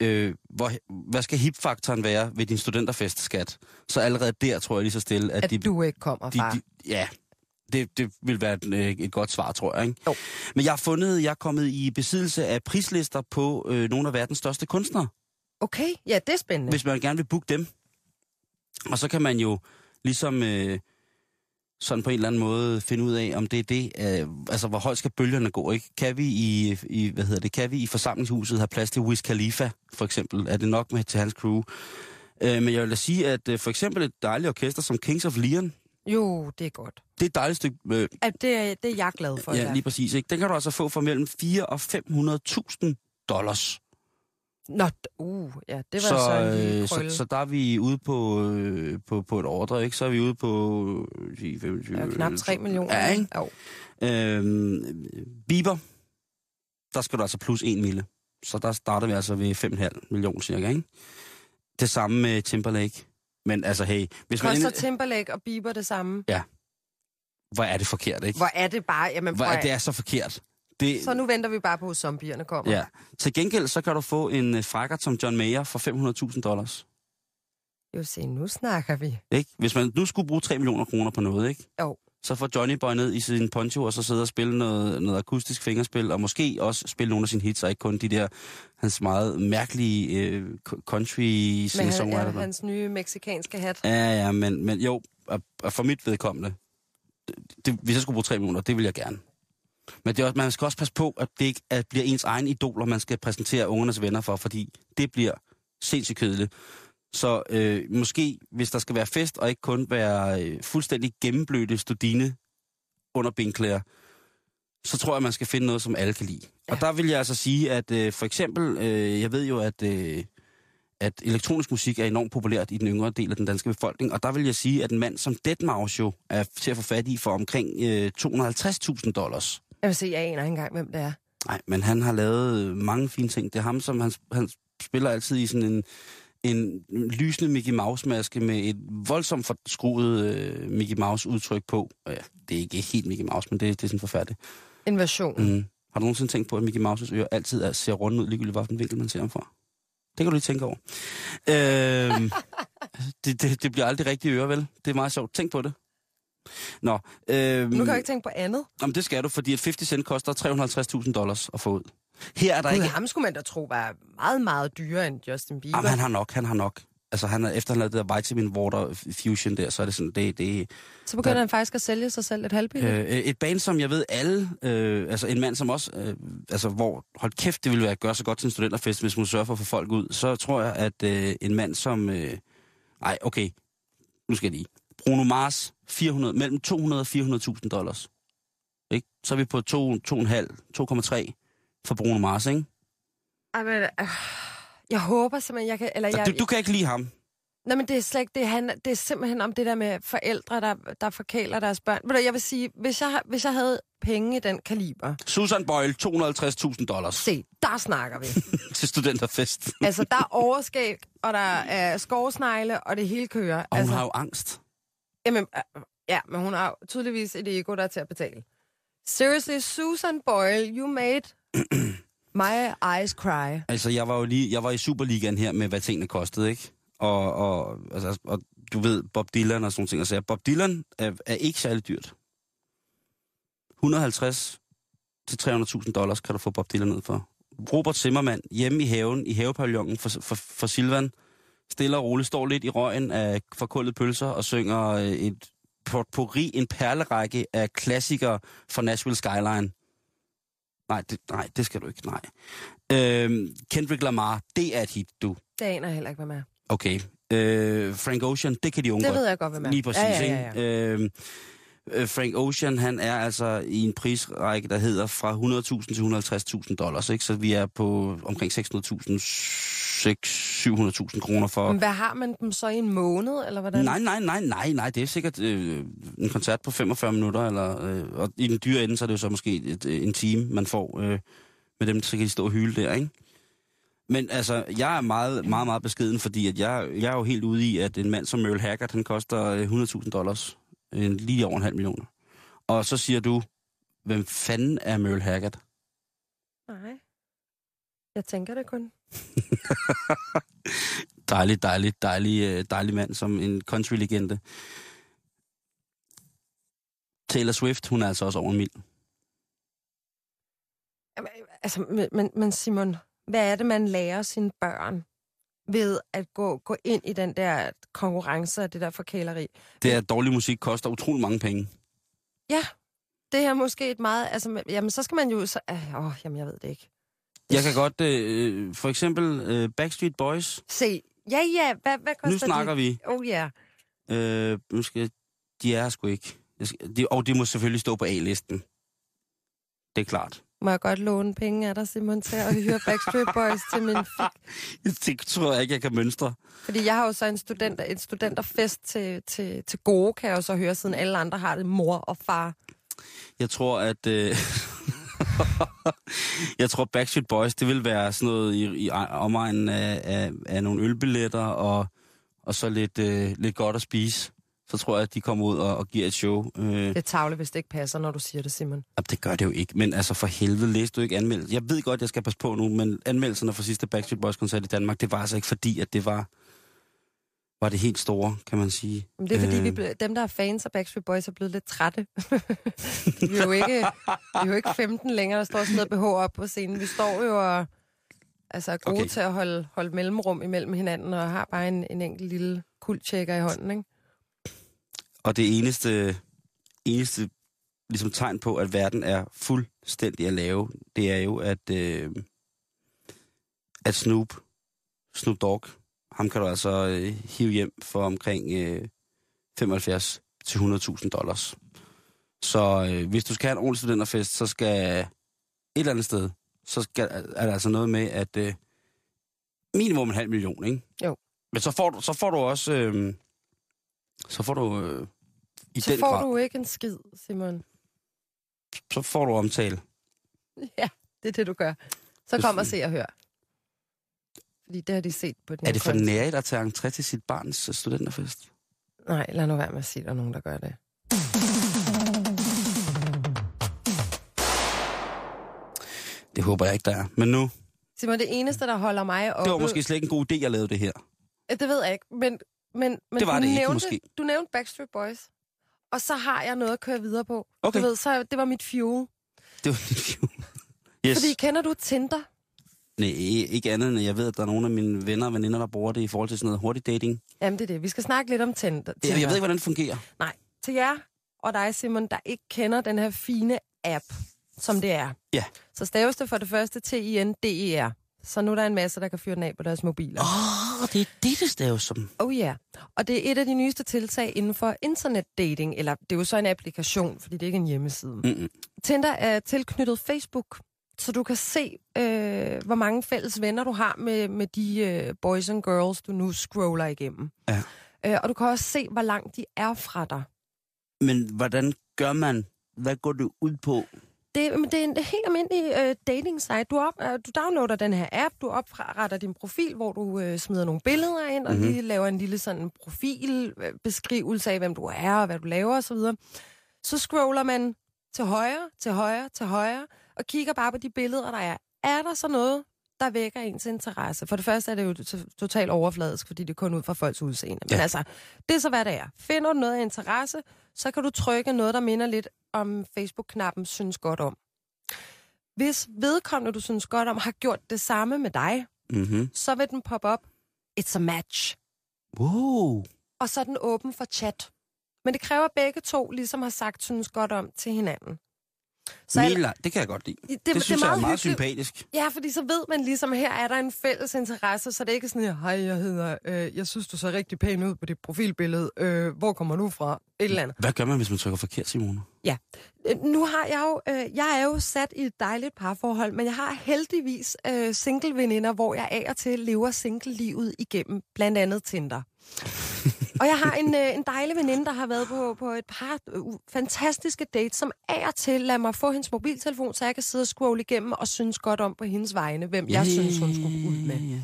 øh, hvor, hvad skal hip-faktoren være ved din studenterfestskat? Så allerede der tror jeg lige så stille, at, at de, du ikke kommer de, fra. de, ja, Det, det vil være et, øh, et godt svar, tror jeg. Ikke? Jo. Men jeg har fundet, jeg er kommet i besiddelse af prislister på øh, nogle af verdens største kunstnere, Okay, ja, det er spændende. hvis man gerne vil booke dem. Og så kan man jo ligesom øh, sådan på en eller anden måde finde ud af, om det er det, øh, altså hvor højt skal bølgerne gå, ikke? Kan vi i, i, hvad hedder det, kan vi i forsamlingshuset have plads til Wiz Khalifa, for eksempel? Er det nok med til hans crew? Øh, men jeg vil da sige, at øh, for eksempel et dejligt orkester som Kings of Leon, Jo, det er godt. det er et dejligt stykke, øh, At det, er, det er jeg glad for. ja, lige præcis, ikke? Den kan du altså få for mellem 4 og 500.000 dollars. Nå, uh, ja, det var så, så, så lige øh, krølle. så, så der er vi ude på, øh, på, på et ordre, ikke? Så er vi ude på... Øh, 10, 25, ja, knap 3 millioner. Ja, ikke? Jo. Øhm, Bieber, der skal du altså plus 1 mille. Så der starter vi altså ved 5,5 millioner cirka, ikke? Det samme med Timberlake. Men altså, hey, hvis man... Koster ind- Timberlake og Bieber det samme? Hvor er det forkert, ikke? Hvor er det bare... Jamen, Hvor er det er så forkert. Det, Så nu venter vi bare på, at zombierne kommer. Ja. Til gengæld, så kan du få en øh, frakkert som John Mayer for 500.000 dollars. Jo, se, nu snakker vi. Ikke? Hvis man nu skulle bruge 3 millioner kroner på noget, ikke? Jo. Så får Johnny Boy ned i sin poncho, og så sidder og spille noget, noget akustisk fingerspil, og måske også spille nogle af sine hits, og ikke kun de der, hans meget mærkelige øh, country Med han, singer-songwriter. ja, hans nye meksikanske hat. Ja, ja, men, men jo, og, og for mit vedkommende, det, det, hvis jeg skulle bruge 3 millioner, det vil jeg gerne. Men det er også, man skal også passe på, at det ikke at bliver ens egen idoler, man skal præsentere ungernes venner for, fordi det bliver sindssygt kedeligt. Så øh, måske, hvis der skal være fest, og ikke kun være øh, fuldstændig gennemblødte studine under benklæder, så tror jeg, man skal finde noget, som alle kan lide. Ja. Og der vil jeg altså sige, at øh, for eksempel, øh, jeg ved jo, at, øh, at elektronisk musik er enormt populært i den yngre del af den danske befolkning, og der vil jeg sige, at en mand som Deadmau5 jo er til at få fat i for omkring øh, 250.000 dollars. Jeg vil se, jeg aner ikke engang, hvem det er. Nej, men han har lavet mange fine ting. Det er ham, som han, han spiller altid i sådan en, en lysende Mickey Mouse-maske med et voldsomt forskruet øh, Mickey Mouse-udtryk på. Ja, det er ikke helt Mickey Mouse, men det, det er sådan forfærdeligt. En version. Mm. Har du nogensinde tænkt på, at Mickey Mouse's ører altid er, ser rundt ud, ligegyldigt hvilken vinkel man ser ham fra? Det kan du lige tænke over. øhm, det, det, det bliver aldrig rigtige ører, vel? Det er meget sjovt. Tænk på det. Nå, øhm, Nu kan jeg ikke tænke på andet. Jamen, det skal du, fordi at 50 Cent koster 350.000 dollars at få ud. Her er der Gud, ikke... ham skulle man da tro var meget, meget dyrere end Justin Bieber. Jamen, han har nok, han har nok. Altså, han er, efter han lavet det der vitamin water fusion der, så er det sådan, det, det Så begynder han faktisk at sælge sig selv et halvbilligt. øh, et band, som jeg ved alle, øh, altså en mand som også, øh, altså hvor, hold kæft, det ville være at gøre så godt til en studenterfest, hvis man sørger for at få folk ud, så tror jeg, at øh, en mand som, øh, ej, okay, nu skal jeg lige, Bruno Mars, 400, mellem 200 og 400.000 dollars. Ikke? Så er vi på 2,5, 2,3 for Bruno Mars, ikke? Ej, men, øh, jeg håber simpelthen, jeg kan... Eller jeg, Du, du kan ikke lide ham. Nej, men det er slet ikke det. Han, det er simpelthen om det der med forældre, der, der forkæler deres børn. Ved du, Jeg vil sige, hvis jeg, hvis jeg havde penge i den kaliber, Susan Boyle, 250.000 dollars se, der snakker vi. til studenterfest. altså, der er overskæg, og der er skovsnegle, og det hele kører. Og hun altså, har jo angst. Jamen, øh, ja, men hun har tydeligvis et ego, der er til at betale. Seriously, Susan Boyle, you made my eyes cry. Altså, jeg var jo lige, jeg var i Superligaen her med, hvad tingene kostede, ikke? Og, og, altså, og du ved, Bob Dylan og sådan nogle ting. Altså, Bob Dylan er, er ikke særlig dyrt. 150 til 300.000 dollars kan du få Bob Dylan ned for. Robert Zimmermann hjemme i haven, i havepavillonen for, for, for Silvan, stille og roligt, står lidt i røgen af forkullede pølser og synger øh, et potpourri, en perlerække af klassikere fra Nashville Skyline. Nej, det, nej, det skal du ikke, nej. Øhm, Kendrick Lamar, det er et hit, du. Det aner jeg heller ikke, hvad med. Okay. Øh, Frank Ocean, det kan de unge Det ved jeg godt, hvad med. Lige præcis, ja, ja, ja, ja. ikke? Øhm, øh, Frank Ocean, han er altså i en prisrække, der hedder fra 100.000 til 150.000 dollars, ikke? Så vi er på omkring 600.000, 600-700.000 kroner for... Men hvad har man dem så i en måned, eller hvordan? Nej, nej, nej, nej, nej, det er sikkert øh, en koncert på 45 minutter, eller, øh, og i den dyre ende, så er det jo så måske et, øh, en time, man får øh, med dem, så kan de stå og hyle der, ikke? Men altså, jeg er meget, meget, meget beskeden, fordi at jeg, jeg er jo helt ude i, at en mand som Merle Haggard, han koster øh, 100.000 dollars. Øh, lige over en halv million. Og så siger du, hvem fanden er Merle Haggard? Nej. Jeg tænker det kun. Dejlig, dejlig, dejlig, øh, dejlig mand som en country-legende. Taylor Swift, hun er altså også over en mil. Altså, men- men, men Simon, hvad er det, man lærer sine børn ved at gå, gå ind i den der konkurrence og det der forkæleri? Det er, at dårlig musik koster utrolig mange penge. Ja, det er måske et meget... Altså, jamen, så skal man jo... Så, øh, åh, jamen, jeg ved det ikke. Jeg kan godt, øh, for eksempel øh, Backstreet Boys. Se, ja, ja, hvad, hvad koster Nu snakker de? vi. Oh, ja. Øh, nu skal, de er sgu ikke. Jeg skal- De, og de må selvfølgelig stå på A-listen. Det er klart. Må jeg godt låne penge af dig, Simon, til at høre Backstreet Boys til min fik? Det tror jeg ikke, jeg kan mønstre. Fordi jeg har jo så en, student, en studenterfest til, til, til gode, kan jeg jo så høre, siden alle andre har det, mor og far. Jeg tror, at... Øh, jeg tror, Backstreet Boys, det vil være sådan noget i, i omegnen af, af, af nogle ølbilletter og, og så lidt, øh, lidt godt at spise. Så tror jeg, at de kommer ud og, og giver et show. Øh, Det tavle, hvis det ikke passer, når du siger det, Simon. Jamen, det gør det jo ikke, men altså for helvede, læste du ikke anmeldelsen? Jeg ved godt, jeg skal passe på nu, men anmeldelserne for sidste Backstreet Boys-koncert i Danmark, det var altså ikke fordi, at det var, var det helt store, kan man sige. Men det er fordi, Øh, vi ble, dem, der er fans af Backstreet Boys, er blevet lidt trætte. vi, er jo ikke, vi er jo ikke 15 længere, der står sådan noget BH op på scenen. Vi står jo og altså, er gode Okay. til at holde, holde mellemrum imellem hinanden, og har bare en, en enkelt lille kulttjekker i hånden, ikke? Og det eneste, eneste ligesom tegn på, at verden er fuldstændig at lave, det er jo, at, øh, at Snoop, Snoop Dogg, ham kan du altså øh, hive hjem for omkring øh, 75 til 100.000 dollars. Så øh, hvis du skal have en ordentlig studenterfest, så skal et eller andet sted, så skal, er der altså noget med, at øh, minimum en halv million, ikke? Jo. Men så får du, så får du også, øh, så får du øh, i Så den får grad, du ikke en skid, Simon. så får du omtale. Ja, det er det, du gør. Så kom og se og hør. Fordi det har de set på den Er det for nære at tage entré til sit barns øh, studenterfest? Nej, lad nu være med at sige, at der er nogen, der gør det. Det håber jeg ikke, der er. Men nu, Simon, det eneste, der holder mig oppe... det var måske slet ikke en god idé, jeg lavede det her. Det ved jeg ikke, men, men, men Det var du, det ikke, nævnte, måske. du nævnte Backstreet Boys. Og så har jeg noget at køre videre på. Okay. Du ved, så det var mit fuel. Det var lidt fjol. Yes. Fordi kender du Tinder? Nej, ikke andet end, jeg ved, at der er nogle af mine venner og veninder, der bruger det i forhold til sådan noget hurtig dating. Jamen, det er det. Vi skal snakke lidt om Tinder. Jeg, jeg ved ikke, hvordan det fungerer. Nej, til jer og dig, Simon, der ikke kender den her fine app, som det er. Ja. Så staves det for det første T-I-N-D-E-R. Så nu er der en masse, der kan fyre den af på deres mobiler. Åh, oh, det er det, det staves som. Oh ja, yeah. og det er et af de nyeste tiltag inden for internetdating, eller det er jo så en applikation, fordi det er ikke en hjemmeside. Mm-mm. Tinder er tilknyttet Facebook, så du kan se, øh, hvor mange fælles venner du har med, med de øh, boys and girls, du nu scroller igennem. Ja. Øh, og du kan også se, hvor langt de er fra dig. Men hvordan gør man? Hvad går det ud på? Det, men det er en helt almindelig øh, dating site. Du, op, øh, du downloader den her app, du opretter din profil, hvor du øh, smider nogle billeder ind, og Mhm. mm-hmm. lige laver en lille sådan profilbeskrivelse af, hvem du er, og hvad du laver osv. Så, så scroller man til højre, til højre, til højre, og kigger bare på de billeder, der er. Er der så noget, der vækker ens interesse? For det første er det jo totalt overfladisk, fordi det er kun ud fra folks udseende. Men Ja. altså, det er så, hvad det er. Finder du noget af interesse, så kan du trykke noget, der minder lidt om Facebook-knappen synes godt om. Hvis vedkommende, du synes godt om, har gjort det samme med dig, Mm-hmm. så vil den poppe op, it's a match. Wow. Og så er den åben for chat. Men det kræver, begge to ligesom har sagt synes godt om til hinanden. Så Mila, det kan jeg godt lide. det, Det, det synes jeg er meget hyggeligt. sympatisk. Ja, fordi så ved man ligesom, her er der en fælles interesse, så det er ikke sådan, hej, jeg hedder, øh, jeg synes, du ser rigtig pæn ud på dit profilbillede. Øh, hvor kommer du fra? Et eller andet. Hvad gør man, hvis man trykker forkert, Simone? Øh, Nu har jeg jo, øh, jeg er jo sat i et dejligt parforhold, men jeg har heldigvis øh, single-veninder, hvor jeg af og til lever single-livet igennem, blandt andet Tinder. Og jeg har en, øh, en dejlig veninde, der har været på, på et par øh, fantastiske dates, som af og til lader mig få hendes mobiltelefon, så jeg kan sidde og scrolle igennem og synes godt om på hendes vegne, hvem jeg synes, hun skulle ud med.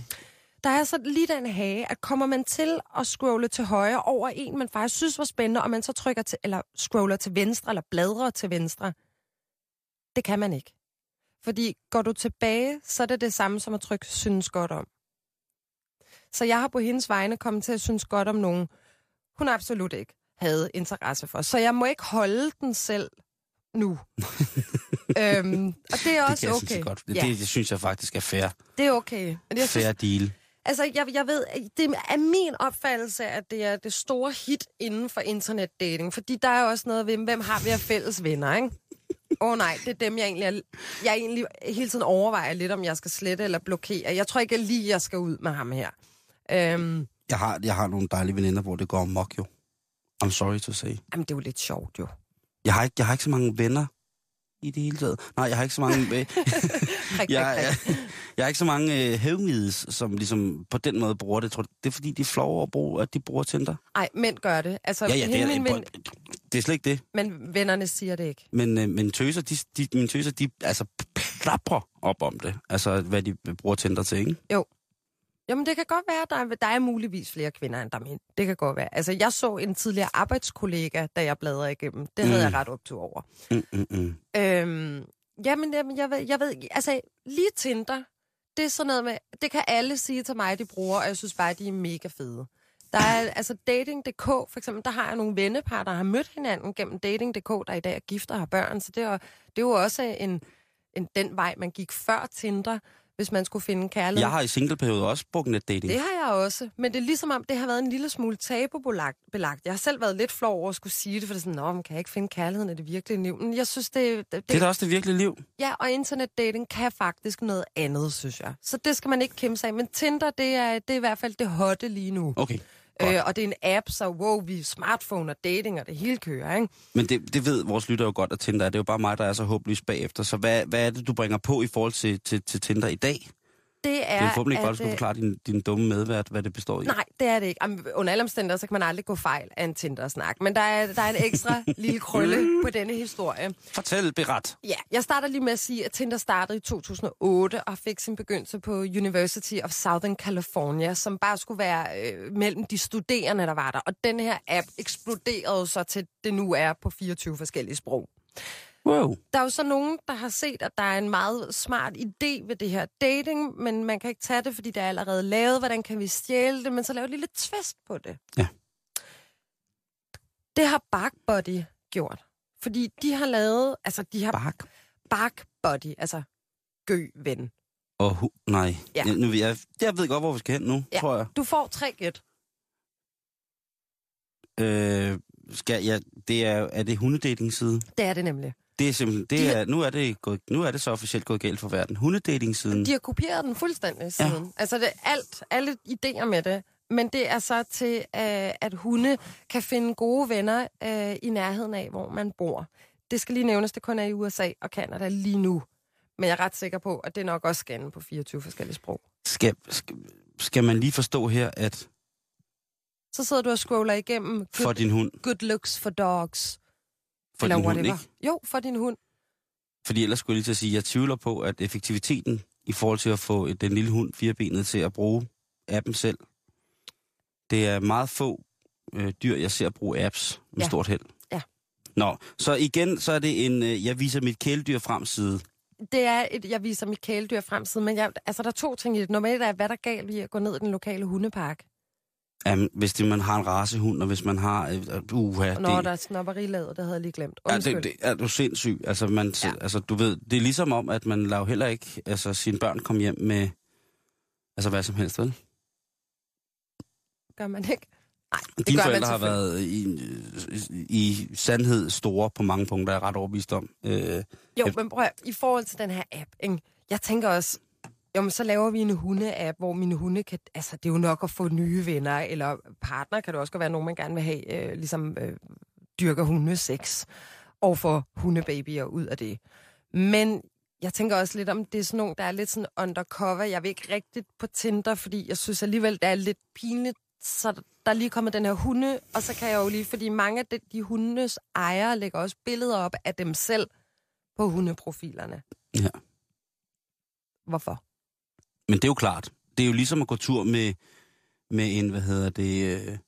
Der er så lige den hage, at kommer man til at scrolle til højre over en, man faktisk synes var spændende, og man så trykker til, eller scroller til venstre, eller bladrer til venstre, det kan man ikke. Fordi går du tilbage, så er det det samme som at trykke synes godt om. Så jeg har på hendes vegne kommet til at synes godt om nogen. Hun absolut ikke havde interesse for. Så jeg må ikke holde den selv nu. øhm, og det er Det også synes okay. jeg godt. Det, ja, det, det synes jeg faktisk er fair. det er okay. Men jeg synes, Fair deal. Altså, jeg, jeg ved, det er min opfattelse, at det er det store hit inden for internetdating. Fordi der er også noget ved, hvem har vi af fælles venner, ikke? Åh oh, nej, det er dem, jeg egentlig, er, jeg egentlig hele tiden overvejer lidt, om jeg skal slette eller blokere. Jeg tror ikke jeg lige, jeg skal ud med ham her. Øhm, Jeg har, jeg har nogle dejlige veninder, hvor det går amok jo. I'm sorry to say. jamen, det er jo lidt sjovt, jo. Jeg har ikke, jeg har ikke så mange venner i det hele taget. Nej, jeg har ikke så mange... øh, jeg, jeg, jeg har ikke så mange øh, som ligesom på den måde bruger det. Tror, det er fordi, de er flove at bruge, at de bruger Tinder. Ej, mænd gør det. Altså, Ja, ja, det er, min ven, det er slet ikke det. men vennerne siger det ikke. Men, øh, men tøser, de, de, mine tøser, de altså plapper op om det. Altså, hvad de bruger Tinder til, ikke? Jamen, det kan godt være, der er, der er muligvis flere kvinder, end der er mænd. Det kan godt være. Altså, jeg så en tidligere arbejdskollega, da jeg bladrede igennem. Det havde Mm. jeg ret optur over. Mm, mm, mm. Øhm, jamen, jamen, jeg ved, jeg ved, altså, lige Tinder, det er sådan noget med, det kan alle sige til mig, de bruger, og jeg synes bare, de er mega fede. Der er, altså, dating.dk, for eksempel, der har jeg nogle vennepar, der har mødt hinanden gennem dating.dk, der i dag er gift og har børn, så det er, jo- det er jo også en, en, den vej, man gik før Tinder, hvis man skulle finde kærlighed. Jeg har i singleperiode også brugt netdating. Det har jeg også, men det er ligesom om, det har været en lille smule tabubelagt. belagt. Jeg har selv været lidt flov over at skulle sige det, for det er sådan, Nå, man kan jeg ikke finde kærligheden i det virkelige liv. Men jeg synes, det, det, Det er da også det virkelige liv. Ja, og internetdating kan faktisk noget andet, synes jeg. Så det skal man ikke kæmpe sig af. Men Tinder, det er, det er i hvert fald det hotte lige nu. Okay. Godt. Øh, og det er en app, så wow, vi er smartphone og dating, og det hele kører, ikke? Men det, det ved vores lytter jo godt, at Tinder er. Det er jo bare mig, der er så håbløs bagefter. Så hvad, hvad er det, du bringer på i forhold til, til, til Tinder i dag? Det er, Det er forhåbentlig ikke bare, at du øh, forklare din, din dumme medvært, hvad det består i. Nej, det er det ikke. Jamen, under alle omstændigheder, så kan man aldrig gå fejl af en Tinder-snak. Men der er, der er en ekstra lille krølle på denne historie. Fortæl, beret. Ja, jeg starter lige med at sige, at Tinder startede i 2008 og fik sin begyndelse på University of Southern California, som bare skulle være øh, mellem de studerende, der var der. Og den her app eksploderede så til det nu er på 24 forskellige sprog. Wow. Der er jo så nogen, der har set, at der er en meget smart idé ved det her dating, men man kan ikke tage det, fordi det er allerede lavet. Hvordan kan vi stjæle det? Men så lave et lille twist på det. Ja. Det har BarkBuddy gjort. Fordi de har lavet, altså de har Bark. BarkBuddy, altså gø-ven. Og hu- nej. Ja. Jeg, nu, jeg, jeg ved godt, hvor vi skal hen nu, Ja. tror jeg. Du får tre gæt. Øh, skal jeg, det er, er det hundedating-side? Det er det nemlig. Det er simpelthen, det De har- er, nu, er det gået, nu er det så officielt gået galt for verden. Hundedating-siden. De har kopieret den fuldstændig siden. Ja. Altså det alt, alle idéer med det. Men det er så til, øh, at hunde kan finde gode venner øh, i nærheden af, hvor man bor. Det skal lige nævnes, det kun er i USA og Canada lige nu. Men jeg er ret sikker på, at det nok også skal på 24 forskellige sprog. Skal, skal, skal man lige forstå her, at Så sidder du og scroller igennem good, for din hund, good looks for dogs. For eller din hund, whatever. ikke? Jo, for din hund. Fordi ellers skulle jeg lige til at sige, at jeg tvivler på, at effektiviteten i forhold til at få den lille hund firebenet til at bruge appen selv, det er meget få øh, dyr, jeg ser bruge apps med Ja. stort held. Ja. Nå, så igen, så er det en, øh, jeg viser mit kæledyr frem side. Det er et, jeg viser mit kæledyr fremsiden, men jeg, altså, der er to ting i det. Normalt er, hvad der er galt i at gå ned i den lokale hundepark. Um, hvis det, man har en racehund, og hvis man har... Øh, uha, Når det, der er snopperilaget, det havde jeg lige glemt. Ja, Undskyld. det, det er du sindssyg. Altså, man, Ja. ja. altså, du ved, det er ligesom om, at man lader jo heller ikke altså, sine børn komme hjem med altså, hvad som helst, vel? gør man ikke. Nej, det Dine gør forældre man har været i, i sandhed store på mange punkter, er jeg ret overbevist om. Øh, Jo, men prøv at, i forhold til den her app, ikke? jeg tænker også, jo, men så laver vi en hunde-app, hvor mine hunde kan, altså det er jo nok at få nye venner, eller partner kan det også godt være nogen, man gerne vil have, øh, ligesom øh, dyrker hundesex, og få hundebabyer ud af det. Men jeg tænker også lidt om, det er sådan nogle, der er lidt sådan undercover. Jeg vil ikke rigtigt på Tinder, fordi jeg synes alligevel, det er lidt pinligt, så der er lige kommet den her hunde, og så kan jeg jo lige, fordi mange af de, de hundes ejere lægger også billeder op af dem selv på hundeprofilerne. Ja. Hvorfor? Men det er jo klart. Det er jo ligesom at gå tur med, med en, hvad hedder det, øh,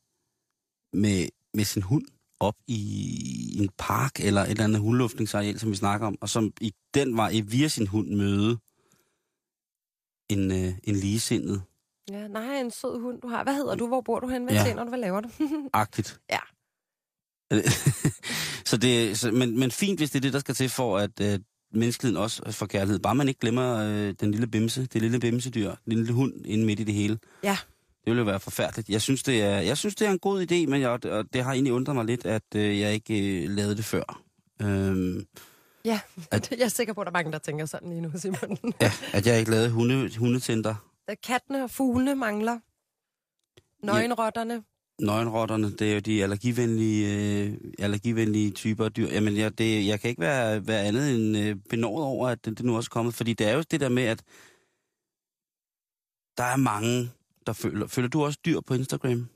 med, med sin hund op i en park eller et eller andet hundluftningsareal, som vi snakker om, og som i den vej via sin hund møde en, øh, en ligesindet Ja, nej, en sød hund, du har. Hvad hedder du? Hvor bor du hen? Hvad Ja. tjener du? Hvad laver du? agtigt. så det, så, men, men fint, hvis det er det, der skal til for, at øh, menneskeligheden også får kærlighed. Bare man ikke glemmer øh, den lille bimse, det lille bimsedyr, den lille hund inde midt i det hele. Ja. Det ville jo være forfærdeligt. Jeg synes, det er, jeg synes, det er en god idé, men jeg, og det har egentlig undret mig lidt, at øh, jeg ikke øh, lavede det før. Øhm, Ja, At- jeg er sikker på, at der er mange, der tænker sådan lige nu, Simon. ja, at jeg ikke lavede hunde, hundetænder. Kattene og fuglene mangler. Nøgenrotterne. Nøgenrotterne, det er jo de allergivenlige, øh, allergivenlige typer af dyr. Jamen, jeg, det, jeg kan ikke være, være andet end øh, benådet over, at det, det nu også er kommet. Fordi det er jo det der med, at der er mange, der føler... Føler du også dyr på Instagram?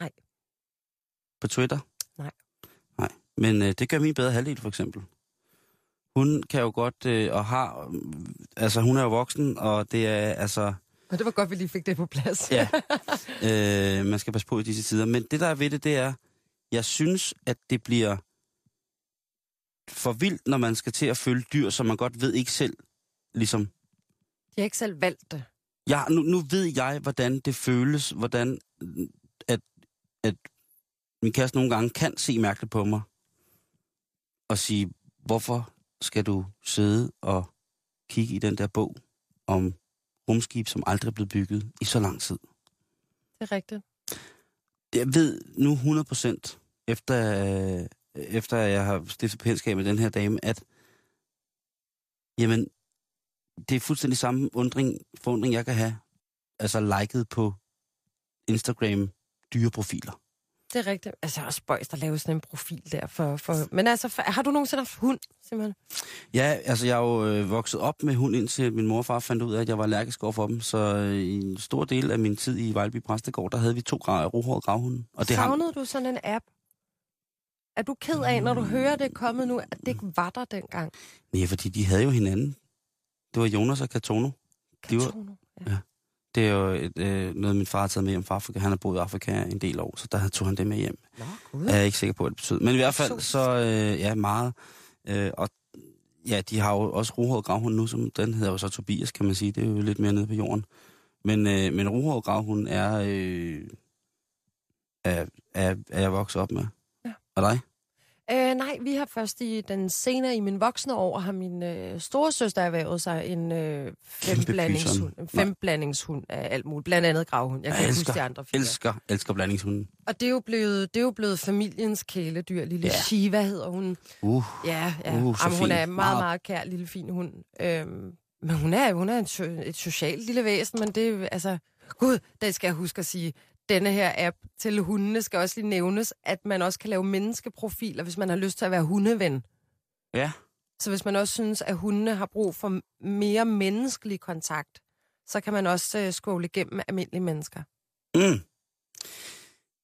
Nej. På Twitter? Nej. Nej, men øh, det gør min bedre halvdel for eksempel. Hun kan jo godt, øh, og har... Øh, altså, hun er jo voksen, og det er altså... Og det var godt, vi lige fik det på plads. Ja. øh, man skal passe på i disse tider. Men det, der er ved det, det er, jeg synes, at det bliver for vildt, når man skal til at følge dyr, som man godt ved ikke selv, ligesom... De har ikke selv valgt det. Ja, nu, nu ved jeg, hvordan det føles, hvordan at, at min kæreste nogle gange kan se mærkeligt på mig og sige, hvorfor skal du sidde og kigge i den der bog om rumskib, som aldrig er blevet bygget i så lang tid? Det er rigtigt. Jeg ved nu 100% efter, øh, efter jeg har stiftet bekendtskab med den her dame, at jamen, det er fuldstændig samme undring, forundring, jeg kan have. Altså liket på Instagram dyreprofiler. Det er rigtigt. Altså også spøjs, der laver sådan en profil der for... for... Men altså, for... har du nogensinde haft hund, simpelthen? Ja, altså jeg er jo øh, vokset op med hund, indtil min mor og far fandt ud af, at jeg var allergisk over for dem. Så øh, i en stor del af min tid i Vejleby Præstegård, der havde vi to gra- rohårede gravhunde. Og det Savnede du sådan en app? Er du ked af, når du hører det kommet nu, at det ikke var der dengang? nej, fordi de havde jo hinanden. Det var Jonas og Katono. De var- Katono. Ja. Det er jo et, øh, noget, min far har taget med hjem fra Afrika. Han har boet i Afrika en del år, så der tog han det med hjem. Nå, gud. Er jeg ikke sikker på, hvad det betyder. Men i hvert fald, så øh, ja, meget. Øh, og ja, de har jo også rohåret gravhund nu, som den hedder jo så Tobias, kan man sige. Det er jo lidt mere nede på jorden. Men, øh, men rohåret gravhund er, øh, er, er, er jeg vokset op med. Ja. Og dig? Øh, nej, vi har først i den senere i min voksne år, har min øh, store søster erhvervet sig en øh, femblandingshund. En femblandingshund af alt muligt. Blandt andet gravhund. Jeg kan Jeg ikke elsker, huske de andre fire. elsker, elsker blandingshunden. Og det er, jo blevet, det er jo blevet familiens kæledyr. Lille Ja. Shiva hedder hun. Uh, Ja, ja. Uh, Jamen, hun fin. er en meget, Meget- kær lille fin hund. Øhm, men hun er, hun er en, et socialt lille væsen, men det er altså... Gud, det skal jeg huske at sige. Denne her app til hundene skal også lige nævnes, at man også kan lave menneskeprofiler, hvis man har lyst til at være hundeven. ja. Så hvis man også synes, at hundene har brug for mere menneskelig kontakt, så kan man også uh, scrolle igennem almindelige mennesker. Mm.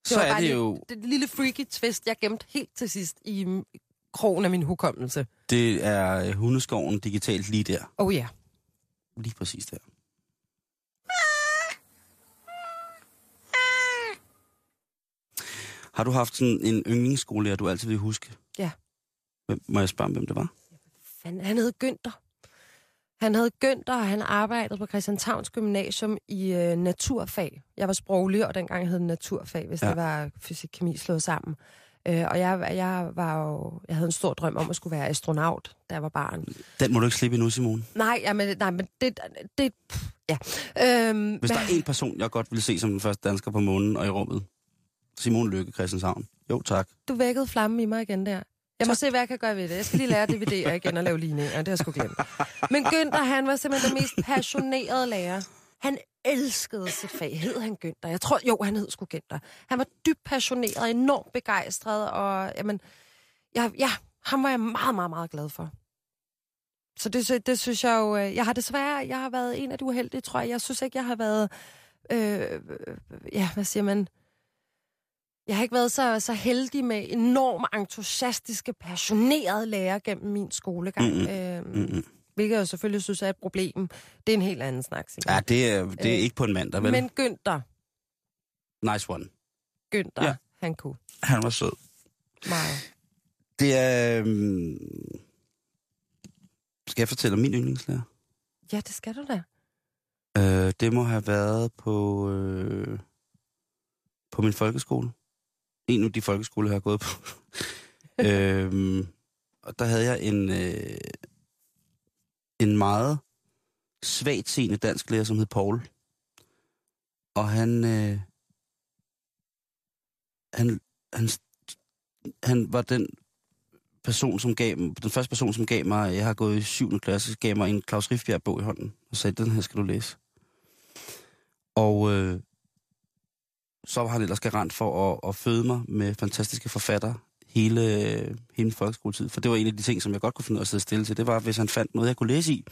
Så var er det jo, Det er et lille freaky twist, jeg gemte helt til sidst i mm, krogen af min hukommelse. det er øh, hundeskoven digitalt lige der. Oh ja. Lige præcis der. Har du haft sådan en yndlingsskolelærer, du altid vil huske? Ja. Hvem, må jeg spørge, om, hvem det var? Han, han hed Günther. Han hed Günther, og han arbejdede på Christianshavns Gymnasium i øh, naturfag. Jeg var sproglig, og dengang hed det naturfag, hvis Ja. det var fysik kemi slået sammen. Øh, og jeg, jeg, var jo, jeg havde en stor drøm om at skulle være astronaut, da jeg var barn. Den må du ikke slippe endnu, Simone. Nej, jamen, nej men det... det pff, ja. Øhm, Hvis der er en person, jeg godt vil se som den første dansker på månen og i rummet. Simone Lykke Christianshavn. Jo, tak. Du vækkede flammen i mig igen der. Jeg må se, hvad jeg kan gøre ved det. Jeg skal lige lære DVD'er igen og lave ligninger. Det har jeg sgu glemt. Men Günther, han var simpelthen den mest passionerede lærer. Han elskede sit fag. Hed han Günther? Jeg tror, jo, han hed sgu Günther. Han var dybt passioneret, enormt begejstret, og jamen, jeg, ja, ham var jeg meget, meget, meget glad for. Så det, det synes jeg jo, øh, jeg har desværre, jeg har været en af de uheldige, tror jeg. Jeg synes ikke, jeg har været, øh, øh, ja, hvad siger man, jeg har ikke været så, så heldig med enormt entusiastiske, passionerede lærere gennem min skolegang. Mm-mm. Øhm, Mm-mm. hvilket jeg selvfølgelig synes er et problem. Det er en helt anden snak, Simon. Ja, det er, det er Øh, ikke på en mandag, vel? Men Günther, Nice one. Günther, Ja. han kunne Han var sød. meget. Det er... øhm, Skal jeg fortælle om min yndlingslærer? Ja, det skal du da. Øh, det må have været på, øh, på min folkeskole. En af de folkeskoler, jeg har gået på. øhm, og der havde jeg en, øh, en meget svagt seende dansk lærer, som hed Paul. Og han, øh, han, han, han var den person, som gav, den første person, som gav mig, jeg har gået i 7. klasse, gav mig en Claus Riffbjerg bog i hånden, og sagde, den her skal du læse. Og øh, så var han ellers garant for at, at føde mig med fantastiske forfattere hele, hele min folkeskoletid. For det var en af de ting, som jeg godt kunne finde ud af at sidde stille til. Det var, hvis han fandt noget, jeg kunne læse i.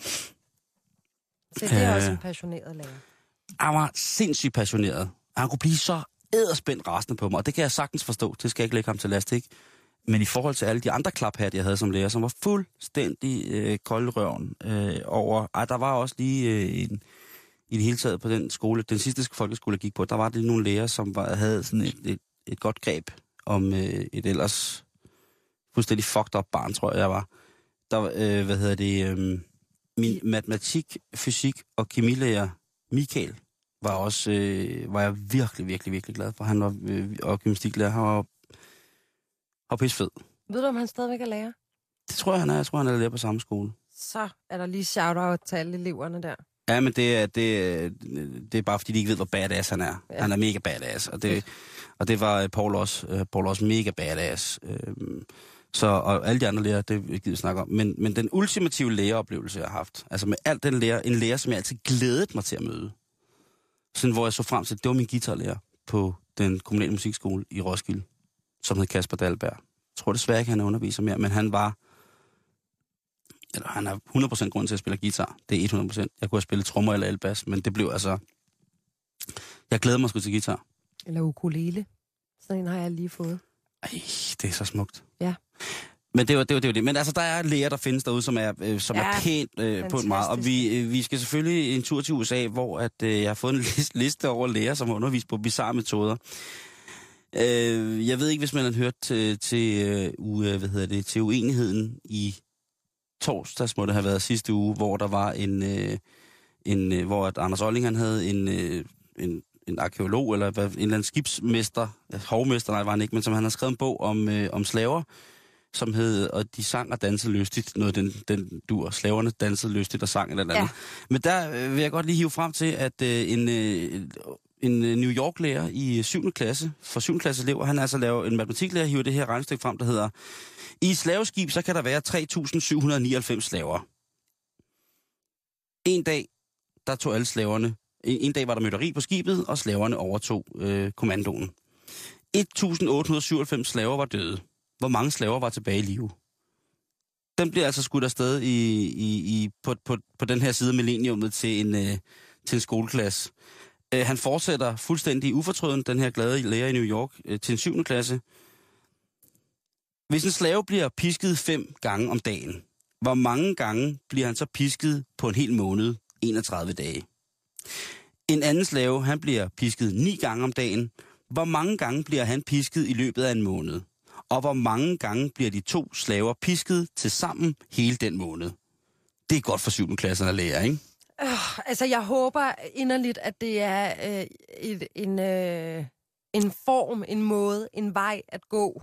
Så det er også Øh. en passioneret lærer. Han var sindssygt passioneret. Han kunne blive så æderspændt rasende på mig, og det kan jeg sagtens forstå. Det skal jeg ikke lægge ham til last, ikke? Men i forhold til alle de andre klaphat, jeg havde som lærer, som var fuldstændig øh, koldrøven øh, over... Ej, der var også lige øh, en, i det hele taget på den skole, den sidste folkeskole, jeg gik på, der var det nogle lærere, som var, havde sådan et, et, et godt greb om øh, et ellers fuldstændig fucked up barn, tror jeg, jeg var. Der, øh, hvad hedder det, øh, min matematik, fysik og kemilærer, Michael, var også, øh, var jeg virkelig, virkelig, virkelig glad for. Han var, øh, og gymnastiklærer, han var, var pissfed. Ved du, om han stadigvæk er lærer? Det tror jeg, han er. Jeg tror, han er lærer på samme skole. Så er der lige shout-out til alle eleverne der. Ja, men det er, det, er- det er bare, fordi de ikke ved, hvor badass han er. Ja. Han er mega badass, og det, og det var øh, Paul også. Øh, Paul også mega badass. Øhm, Så, og alle de andre lærer, det gider vi snakke om. Men, men den ultimative læreoplevelse, jeg har haft, altså med alt den lærer, en lærer, som jeg altid glædet mig til at møde. Sådan, hvor jeg så frem til, det var min guitarlærer på den kommunale musikskole i Roskilde, som hed Kasper Dalberg. Jeg tror desværre ikke, han er underviser mere, men han var, eller han er 100% grund til at spille guitar. Det er 100%. Jeg kunne have spillet trommer eller elbas, men det blev altså... Jeg glæder mig sgu til guitar. Eller ukulele. Sådan en har jeg lige fået. Ej, det er så smukt. Ja. Men det var det, var, det, var det. Men altså, der er læger, der findes derude, som er, øh, som Ja, er pænt øh, på en meget. Og vi, øh, vi skal selvfølgelig en tur til USA, hvor at, øh, jeg har fået en liste, liste over læger, som har undervist på bizarre metoder. Øh, jeg ved ikke, hvis man har hørt til, til, øh, u, øh, hvad hedder det, til uenigheden i torsdags, må det have været sidste uge, hvor der var en, øh, en øh, hvor at Anders Olling, han havde en, øh, en, en arkeolog, eller hvad, en eller anden skibsmester, hovmester, nej, var han ikke, men som han har skrevet en bog om, øh, om slaver, som hed, og de sang og dansede lystigt, noget den, den dur, slaverne dansede lystigt og sang eller andet. Ja. Men der øh, vil jeg godt lige hive frem til, at øh, en, øh, en øh, New York-lærer i øh, 7. klasse, for 7. klasse elever, han har altså lavet en matematiklærer, hiver det her regnestykke frem, der hedder, i et slaveskib, så kan der være 3.799 slaver. En dag, der tog alle slaverne, en, en dag var der mytteri på skibet, og slaverne overtog øh, kommandoen. 1.897 slaver var døde. Hvor mange slaver var tilbage i live? Den bliver altså skudt afsted i, i, i, på, på, på den her side af millenniumet til en, øh, til en skoleklasse. Øh, han fortsætter fuldstændig ufortrøden, den her glade lærer i New York, øh, til en 7. klasse. Hvis en slave bliver pisket fem gange om dagen, hvor mange gange bliver han så pisket på en hel måned, 31 dage? En anden slave, han bliver pisket ni gange om dagen. Hvor mange gange bliver han pisket i løbet af en måned? Og hvor mange gange bliver de to slaver pisket til sammen hele den måned? Det er godt for 7. klasserne at lære, ikke? Øh, altså, jeg håber inderligt, at det er øh, et, en, øh, en form, en måde, en vej at gå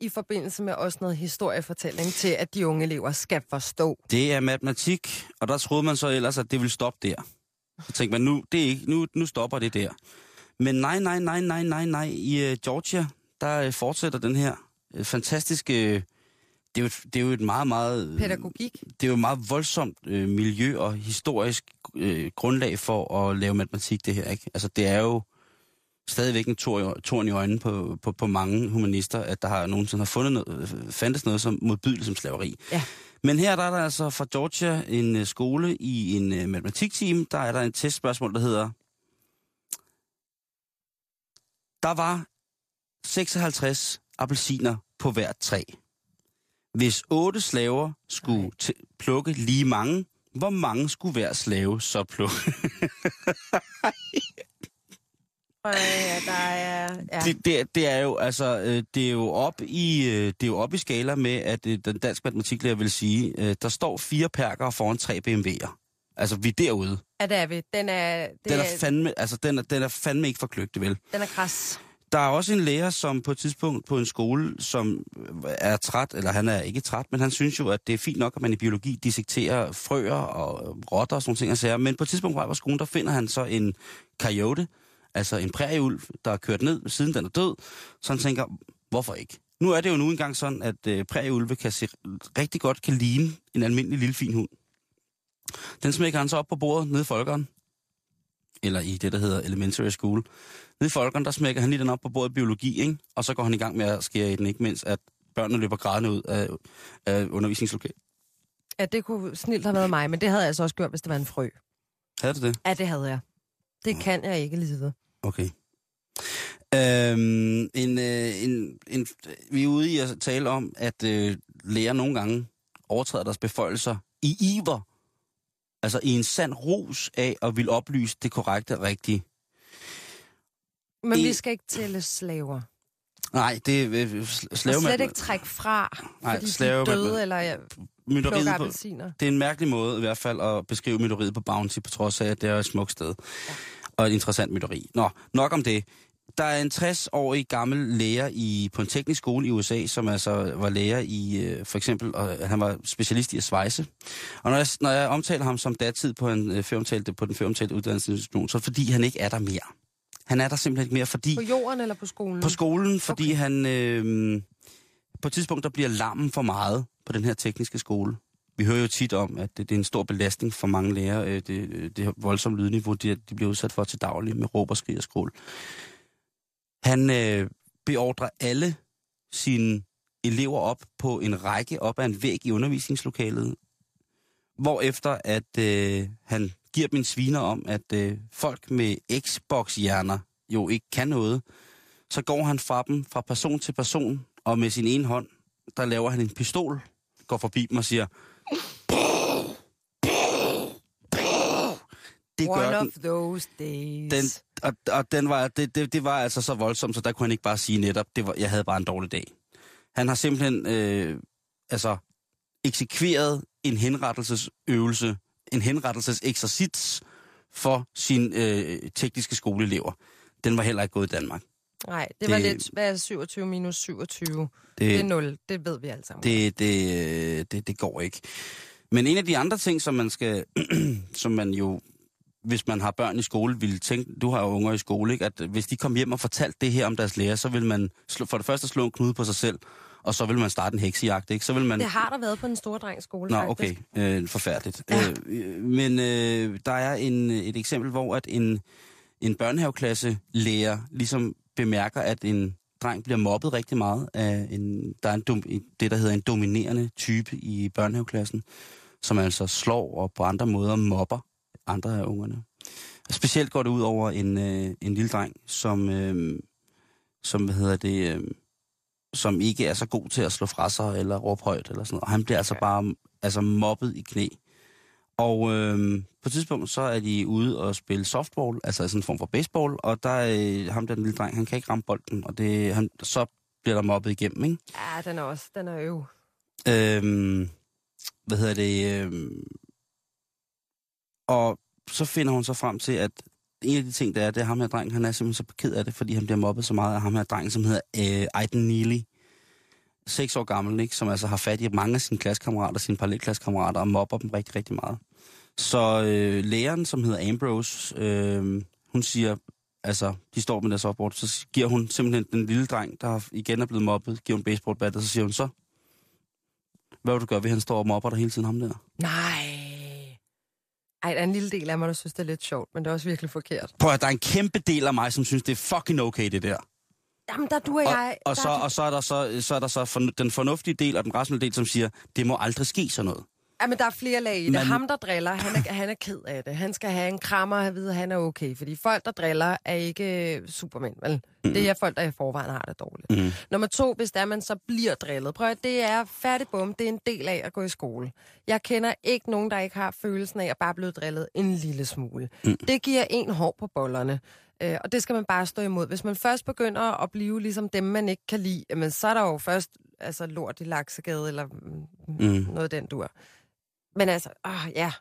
i forbindelse med også noget historiefortælling til, at de unge elever skal forstå. Det er matematik, og der troede man så ellers, at det ville stoppe der. Så tænkte man, nu, det er ikke, nu, nu stopper det der. Men nej, nej, nej, nej, nej, nej. I uh, Georgia, der uh, fortsætter den her uh, fantastiske... Det, er jo, et- det er jo et meget, meget... Pædagogik. det er jo et meget voldsomt øh, miljø og historisk øh, grundlag for at lave matematik, det her. Ikke? Altså, det er jo stadigvæk en tor- torn i øjnene på, på, på mange humanister, at der har nogensinde har fundet noget, øh, fandtes noget som modbydeligt som slaveri. Ja. Men her der er der altså fra Georgia en øh, skole i en øh, matematikteam, der er der en testspørgsmål, der hedder, der var 56 appelsiner på hvert træ. Hvis otte slaver skulle t- plukke lige mange, hvor mange skulle hver slave så plukke? Ja, der er... Ja. Det, det, er- det er jo altså øh, det er jo op i øh, det er jo op i skala med at øh, den danske matematiklærer vil sige, øh, der står fire perker foran tre BMW'er. Altså vi er derude. ja, det er vi. Den er, det Den er, er fandme altså den er, den er fandme ikke for kløgte, vel? den er kras. Der er også en lærer, som på et tidspunkt på en skole, som øh, er træt, eller han er ikke træt, men han synes jo, at det er fint nok, at man i biologi dissekterer frøer og rotter og sådan ting. Og sager. Men på et tidspunkt på skolen, der finder han så en coyote, altså en prærieulv, der er kørt ned, siden den er død. Så han tænker, hvorfor ikke? Nu er det jo nu engang sådan, at øh, prærieulve kan se rigtig godt kan ligne en almindelig lille fin hund. Den smækker han så op på bordet nede i folkeren, eller i det, der hedder elementary school. Nede i folkeren, der smækker han lige den op på bordet biologi, ikke? og så går han i gang med at skære i den, ikke mindst at børnene løber grædende ud af, af undervisningslokalet. Ja, det kunne snilt have været mig, men det havde jeg altså også gjort, hvis det var en frø. Havde du det? Ja, det havde jeg. Det kan jeg ikke lide. Okay. Øhm, en, øh, en, en, vi er ude i at tale om, at øh, læger nogle gange overtræder deres beføjelser i iver. Altså i en sand rus af at vil oplyse det korrekte og rigtige. Men En- vi skal ikke tælle slaver. Nej, det er øh, Og slavemand. slet ikke trække fra, Nej, fordi de er slave- døde, eller mytteriet på, det er en mærkelig måde i hvert fald at beskrive mytteriet på Bounty, på trods af, at det er et smukt sted. Ja. Og et interessant mytteri. Nå, nok om det. Der er en 60-årig gammel lærer i, på en teknisk skole i USA, som altså var lærer i, øh, for eksempel, og han var specialist i at svejse. Og når jeg, når jeg omtaler ham som datid på, en, øh, føromtalte, på den føromtalte uddannelsesinstitution, så er det fordi han ikke er der mere. Han er der simpelthen ikke mere, fordi... På jorden eller på skolen? På skolen, fordi okay. han øh, på et tidspunkt, der bliver larmen for meget på den her tekniske skole. Vi hører jo tit om, at det, det er en stor belastning for mange lærere, øh, det, det her voldsomme lydniveau, de, de bliver udsat for til daglig med råb og skrig og skrål. Han øh, beordrer alle sine elever op på en række op ad en væg i undervisningslokalet, hvorefter at øh, han giver en sviner om, at øh, folk med Xbox-hjerner jo ikke kan noget, så går han fra dem fra person til person, og med sin ene hånd, der laver han en pistol, går forbi dem og siger, det gør One den. of those days. den og, og den var, det, det, det var altså så voldsomt, så der kunne han ikke bare sige netop, det var, jeg havde bare en dårlig dag. Han har simpelthen øh, altså, eksekveret en henrettelsesøvelse, en henrettelseseksercits for sine øh, tekniske skoleelever. Den var heller ikke gået i Danmark. Nej, det, var det- lidt... Hvad er 27 minus 27? Det er Det, 0. Det ved vi alle sammen. det, det, øh, det, det går ikke. Men en af de andre ting, som man skal, som man jo, hvis man har børn i skole, ville tænke, du har jo unger i skole, ikke? at hvis de kom hjem og fortalte det her om deres lærer, så vil man slå, for det første slå en knude på sig selv, og så vil man starte en heksejagt, ikke? Så vil man... Det har der været på en stor drengs skole, Nå, faktisk. okay. Øh, forfærdeligt. Ja. Øh, men øh, der er en, et eksempel, hvor at en, en børnehaveklasse lærer ligesom bemærker, at en dreng bliver mobbet rigtig meget af en, der er en dom, det, der hedder en dominerende type i børnehaveklassen, som altså slår og på andre måder mobber andre af ungerne. Specielt går det ud over en, øh, en lille dreng, som, øh, som hvad hedder det, øh, som ikke er så god til at slå fra sig eller råbe højt eller sådan noget. Og han bliver altså bare altså mobbet i knæ. Og øh, på et tidspunkt, så er de ude og spille softball, altså sådan en form for baseball, og der er øh, ham, der den lille dreng, han kan ikke ramme bolden, og det, han, så bliver der mobbet igennem, ikke? Ja, den er også... Den er øv. Øhm, hvad hedder det? Øhm, og så finder hun så frem til, at en af de ting, der er, det er ham her dreng, han er simpelthen så ked af det, fordi han bliver mobbet så meget af ham her dreng, som hedder øh, Aiden Neely. Seks år gammel, ikke? som altså har fat i mange af sine klassekammerater, sine parallelklassekammerater, og mobber dem rigtig, rigtig meget. Så øh, læreren, som hedder Ambrose, øh, hun siger, altså, de står med deres opbord, så giver hun simpelthen den lille dreng, der igen er blevet mobbet, giver hun baseballbat, og så siger hun så, hvad vil du gøre ved, han står og mobber dig hele tiden, ham der? Nej. Ej, der er en lille del af mig, der synes, det er lidt sjovt, men det er også virkelig forkert. Prøv at der er en kæmpe del af mig, som synes, det er fucking okay, det der. Jamen, der du og Og, jeg... og, der så, er du- og så er der så, så, er der så for, den fornuftige del og den rationelle del, som siger, det må aldrig ske sådan noget. Ja, men der er flere lag i det. Man- Ham, der driller, han er, han er ked af det. Han skal have en krammer og vide, at han er okay. Fordi folk, der driller, er ikke øh, supermænd, vel? Mm. Det er folk, der i forvejen har det dårligt. Mm. Nummer to, hvis der man så bliver drillet. Prøv at, det er færdig bum. Det er en del af at gå i skole. Jeg kender ikke nogen, der ikke har følelsen af at bare blive drillet en lille smule. Mm. Det giver en hår på bollerne. Øh, og det skal man bare stå imod. Hvis man først begynder at blive ligesom dem, man ikke kan lide, jamen, så er der jo først altså, lort i laksegade, eller mm, Mm. noget den dur. Men altså, åh, ja.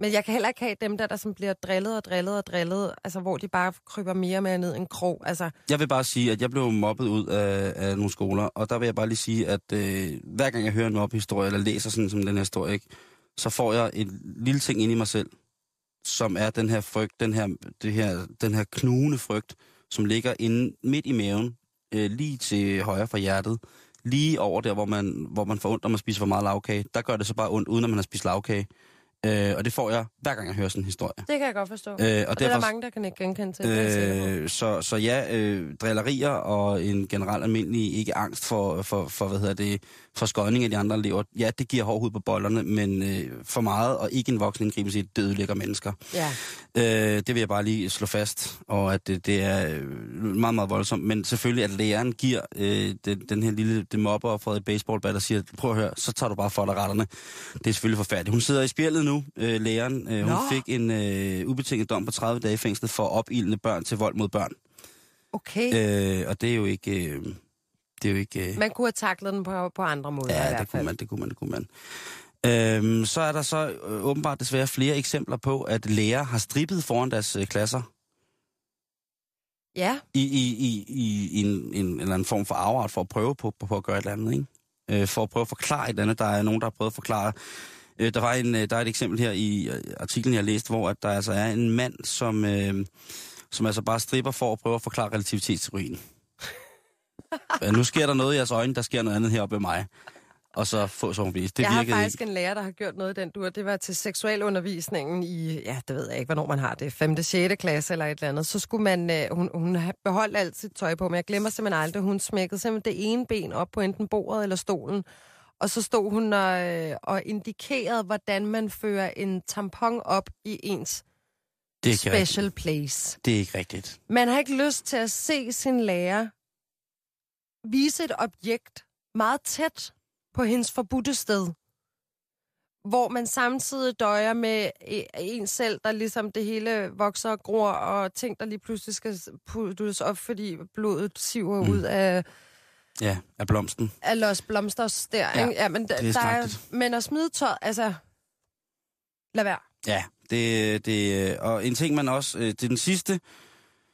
Men jeg kan heller ikke have dem der, der som bliver drillet og drillet og drillet, altså hvor de bare kryber mere og mere ned en krog. Altså, Jeg vil bare sige, at jeg blev mobbet ud af, af nogle skoler, og der vil jeg bare lige sige, at øh, hver gang jeg hører en mobbehistorie, eller læser sådan som den her historie, ikke, så får jeg en lille ting ind i mig selv, som er den her frygt, den her, det her, den her knugende frygt, som ligger inde midt i maven, øh, lige til højre for hjertet, lige over der, hvor man, hvor man får ondt, når man spiser for meget lavkage. Der gør det så bare ondt, uden at man har spist lavkage. Øh, og det får jeg, hver gang jeg hører sådan en historie. det kan jeg godt forstå. Øh, og, og det er der derfor- mange, der kan ikke genkende til. Øh, så, så ja, øh, drillerier og en generelt almindelig ikke angst for, for, for hvad hedder det, for skøjning af de andre elever. Ja, det giver hård hud på bollerne, men øh, for meget og ikke en voksen indgribelse i det ødelægger mennesker. Ja. Øh, det vil jeg bare lige slå fast, og at det, det er øh, meget, meget voldsomt. Men selvfølgelig, at læreren giver øh, den, den her lille det mobber og et baseballbat og siger, prøv at høre, så tager du bare for dig retterne. Det er selvfølgelig forfærdeligt. Hun sidder i spjældet nu, øh, læreren. Øh, hun Nå. fik en øh, ubetinget dom på 30 dage i fængsel for opildende børn til vold mod børn. Okay. Øh, og det er jo ikke... Øh, det er jo ikke... Øh, Man kunne have taklet den på, på andre måder i ja, hvert det kunne fald. man, det kunne man, det kunne man. Øhm, så er der så øh, åbenbart desværre flere eksempler på, at lærere har strippet foran deres øh, klasser Ja, i, i, i, i, i en, en, eller anden form for afart for at prøve på, på, på at gøre et eller andet, ikke? Øh, for at prøve at forklare et eller andet. Der er nogen, der har prøvet at forklare. Øh, der, var en, øh, der er et eksempel her i artiklen, jeg har læst, hvor at der altså er en mand, som, øh, som altså bare stripper for at prøve at forklare relativitetsteorien. Øh, nu sker der noget i jeres øjne, der sker noget andet heroppe ved mig. Og så få sådan vis. Det jeg har faktisk ikke. en lærer, der har gjort noget i den dur. Det var til seksualundervisningen i, ja, det ved jeg ikke, hvornår man har det, 5. 6. klasse eller et eller andet. Så skulle man, øh, hun, hun beholdt alt sit tøj på, men jeg glemmer simpelthen aldrig, hun smækkede simpelthen det ene ben op på enten bordet eller stolen. Og så stod hun og, øh, og indikerede, hvordan man fører en tampon op i ens Det er ikke rigtigt. special place. Det er ikke rigtigt. Man har ikke lyst til at se sin lærer vise et objekt meget tæt på hendes forbudte sted. Hvor man samtidig døjer med e- en selv, der ligesom det hele vokser og gror, og ting, der lige pludselig skal puttes op, fordi blodet siver Mm. ud af, Ja, af blomsten. af Los Blomsters der. Ja, ja men, der, det er der er, men at smide tøj, altså... Lad være. Ja, det, det, og en ting man også, øh, det er den sidste,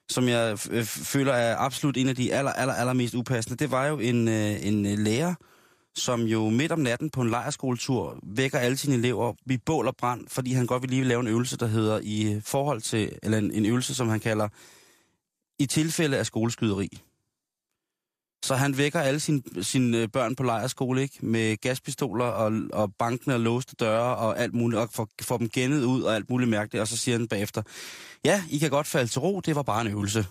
som jeg øh, føler er absolut en af de aller, aller, aller mest upassende, det var jo en, øh, en øh, lærer, som jo midt om natten på en lejerskoletur vækker alle sine elever i bål og brand, fordi han godt vil lige lave en øvelse, der hedder i forhold til, eller en, en øvelse, som han kalder i tilfælde af skoleskyderi. Så han vækker alle sine, sine øh, børn på lejerskole, ikke? Med gaspistoler og, og bankene og låste døre og alt muligt, og får, får dem gennet ud og alt muligt mærkeligt, og så siger han bagefter, ja, I kan godt falde til ro, det var bare en øvelse.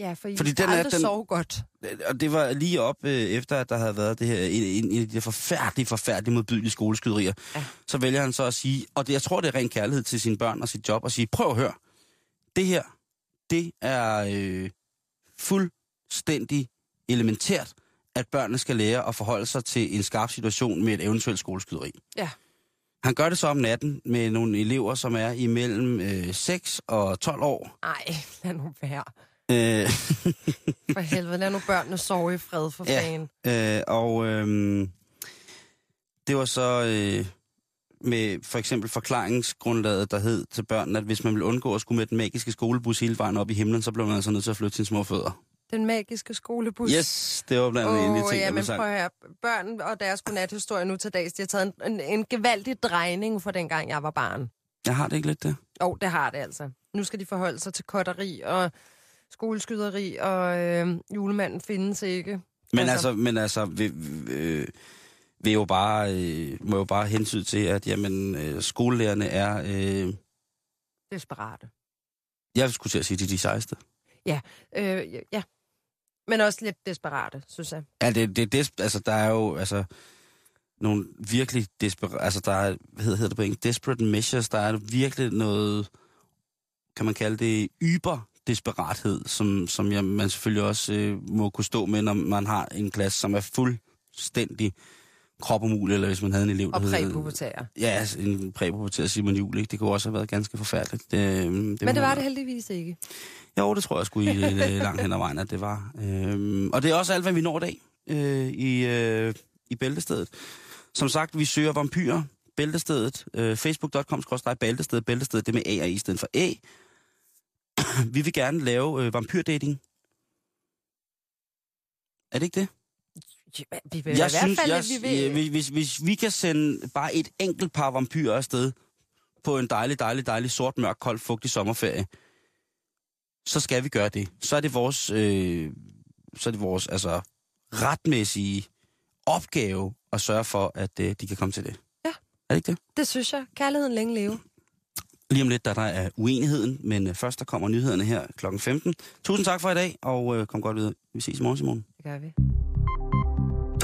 Ja, for I Fordi den er- aldrig den- sove godt. Og det var lige op øh, efter, at der havde været det her, en, en, en af de forfærdelige, forfærdelige modbydelige skoleskyderier. Ja. Så vælger han så at sige, og det, jeg tror, det er ren kærlighed til sine børn og sit job, at sige, prøv at høre, det her, det er øh, fuldstændig elementært, at børnene skal lære at forholde sig til en skarp situation med et eventuelt skoleskyderi. Ja. Han gør det så om natten med nogle elever, som er imellem øh, 6 og 12 år. Ej, lad nu være. Øh, For helvede, lad nu børnene sove i fred for Ja. fan. Øh, og øh, det var så øh, med for eksempel forklaringsgrundlaget, der hed til børnene, at hvis man ville undgå at skulle med den magiske skolebus hele vejen op i himlen, så blev man altså nødt til at flytte sine små fødder. Den magiske skolebus. Yes, det var blandt andet en af de ting, ja, men prøv at høre. Børn og deres godnathistorie nu til dags, de har taget en, en, en gevaldig drejning fra dengang jeg var barn. Jeg har det ikke lidt det. Og det har det altså. Nu skal de forholde sig til kotteri og skoleskyderi, og øh, julemanden findes ikke. Men Altså- altså, men altså vi, øh, vi jo bare, øh, må jo bare hensyn til, at jamen, øh, skolelærerne er, øh, Desperate. jeg skulle til at sige, de er de sejeste. Øh, ja. Men også lidt desperate, synes jeg. Ja, det, det, det, altså, der er jo altså, nogle virkelig desperate, altså der er, hvad hedder, hedder det på engelsk, desperate measures, der er virkelig noget, kan man kalde det, yber desperathed, som, som jeg, man selvfølgelig også øh, må kunne stå med, når man har en klasse, som er fuldstændig kropumulig, eller hvis man havde en elev, Og hed- præpubertære. Ja, altså, en præpuberteret Simon Jul, ikke? Det kunne også have været ganske forfærdeligt. Det, det Men det var det heldigvis ikke. jo, det tror jeg sgu i øh, langt hen ad vejen, at det var. Øhm, og det er også alt, hvad vi når i dag øh, i, øh, i bæltestedet. Som sagt, vi søger vampyrer bæltestedet, øh, facebook.com bæltestedet, bæltestedet, det med A og I i stedet for A. vi vil gerne lave øh, vampyrdating. Er det ikke det? Vi vil jeg i hvert fald, jeg, at vi vil... øh, hvis, hvis, hvis vi kan sende bare et enkelt par vampyrer afsted på en dejlig, dejlig, dejlig sort, mørk, kold, fugtig sommerferie, så skal vi gøre det. Så er det vores, øh, så er det vores altså, retmæssige opgave at sørge for, at øh, de kan komme til det. Ja. Er det ikke det? Det synes jeg. Kærligheden længe leve. Lige om lidt, der, der er uenigheden, men øh, først der kommer nyhederne her kl. 15. Tusind tak for i dag, og øh, kom godt videre. Vi ses i morgen, Simon. Det gør vi.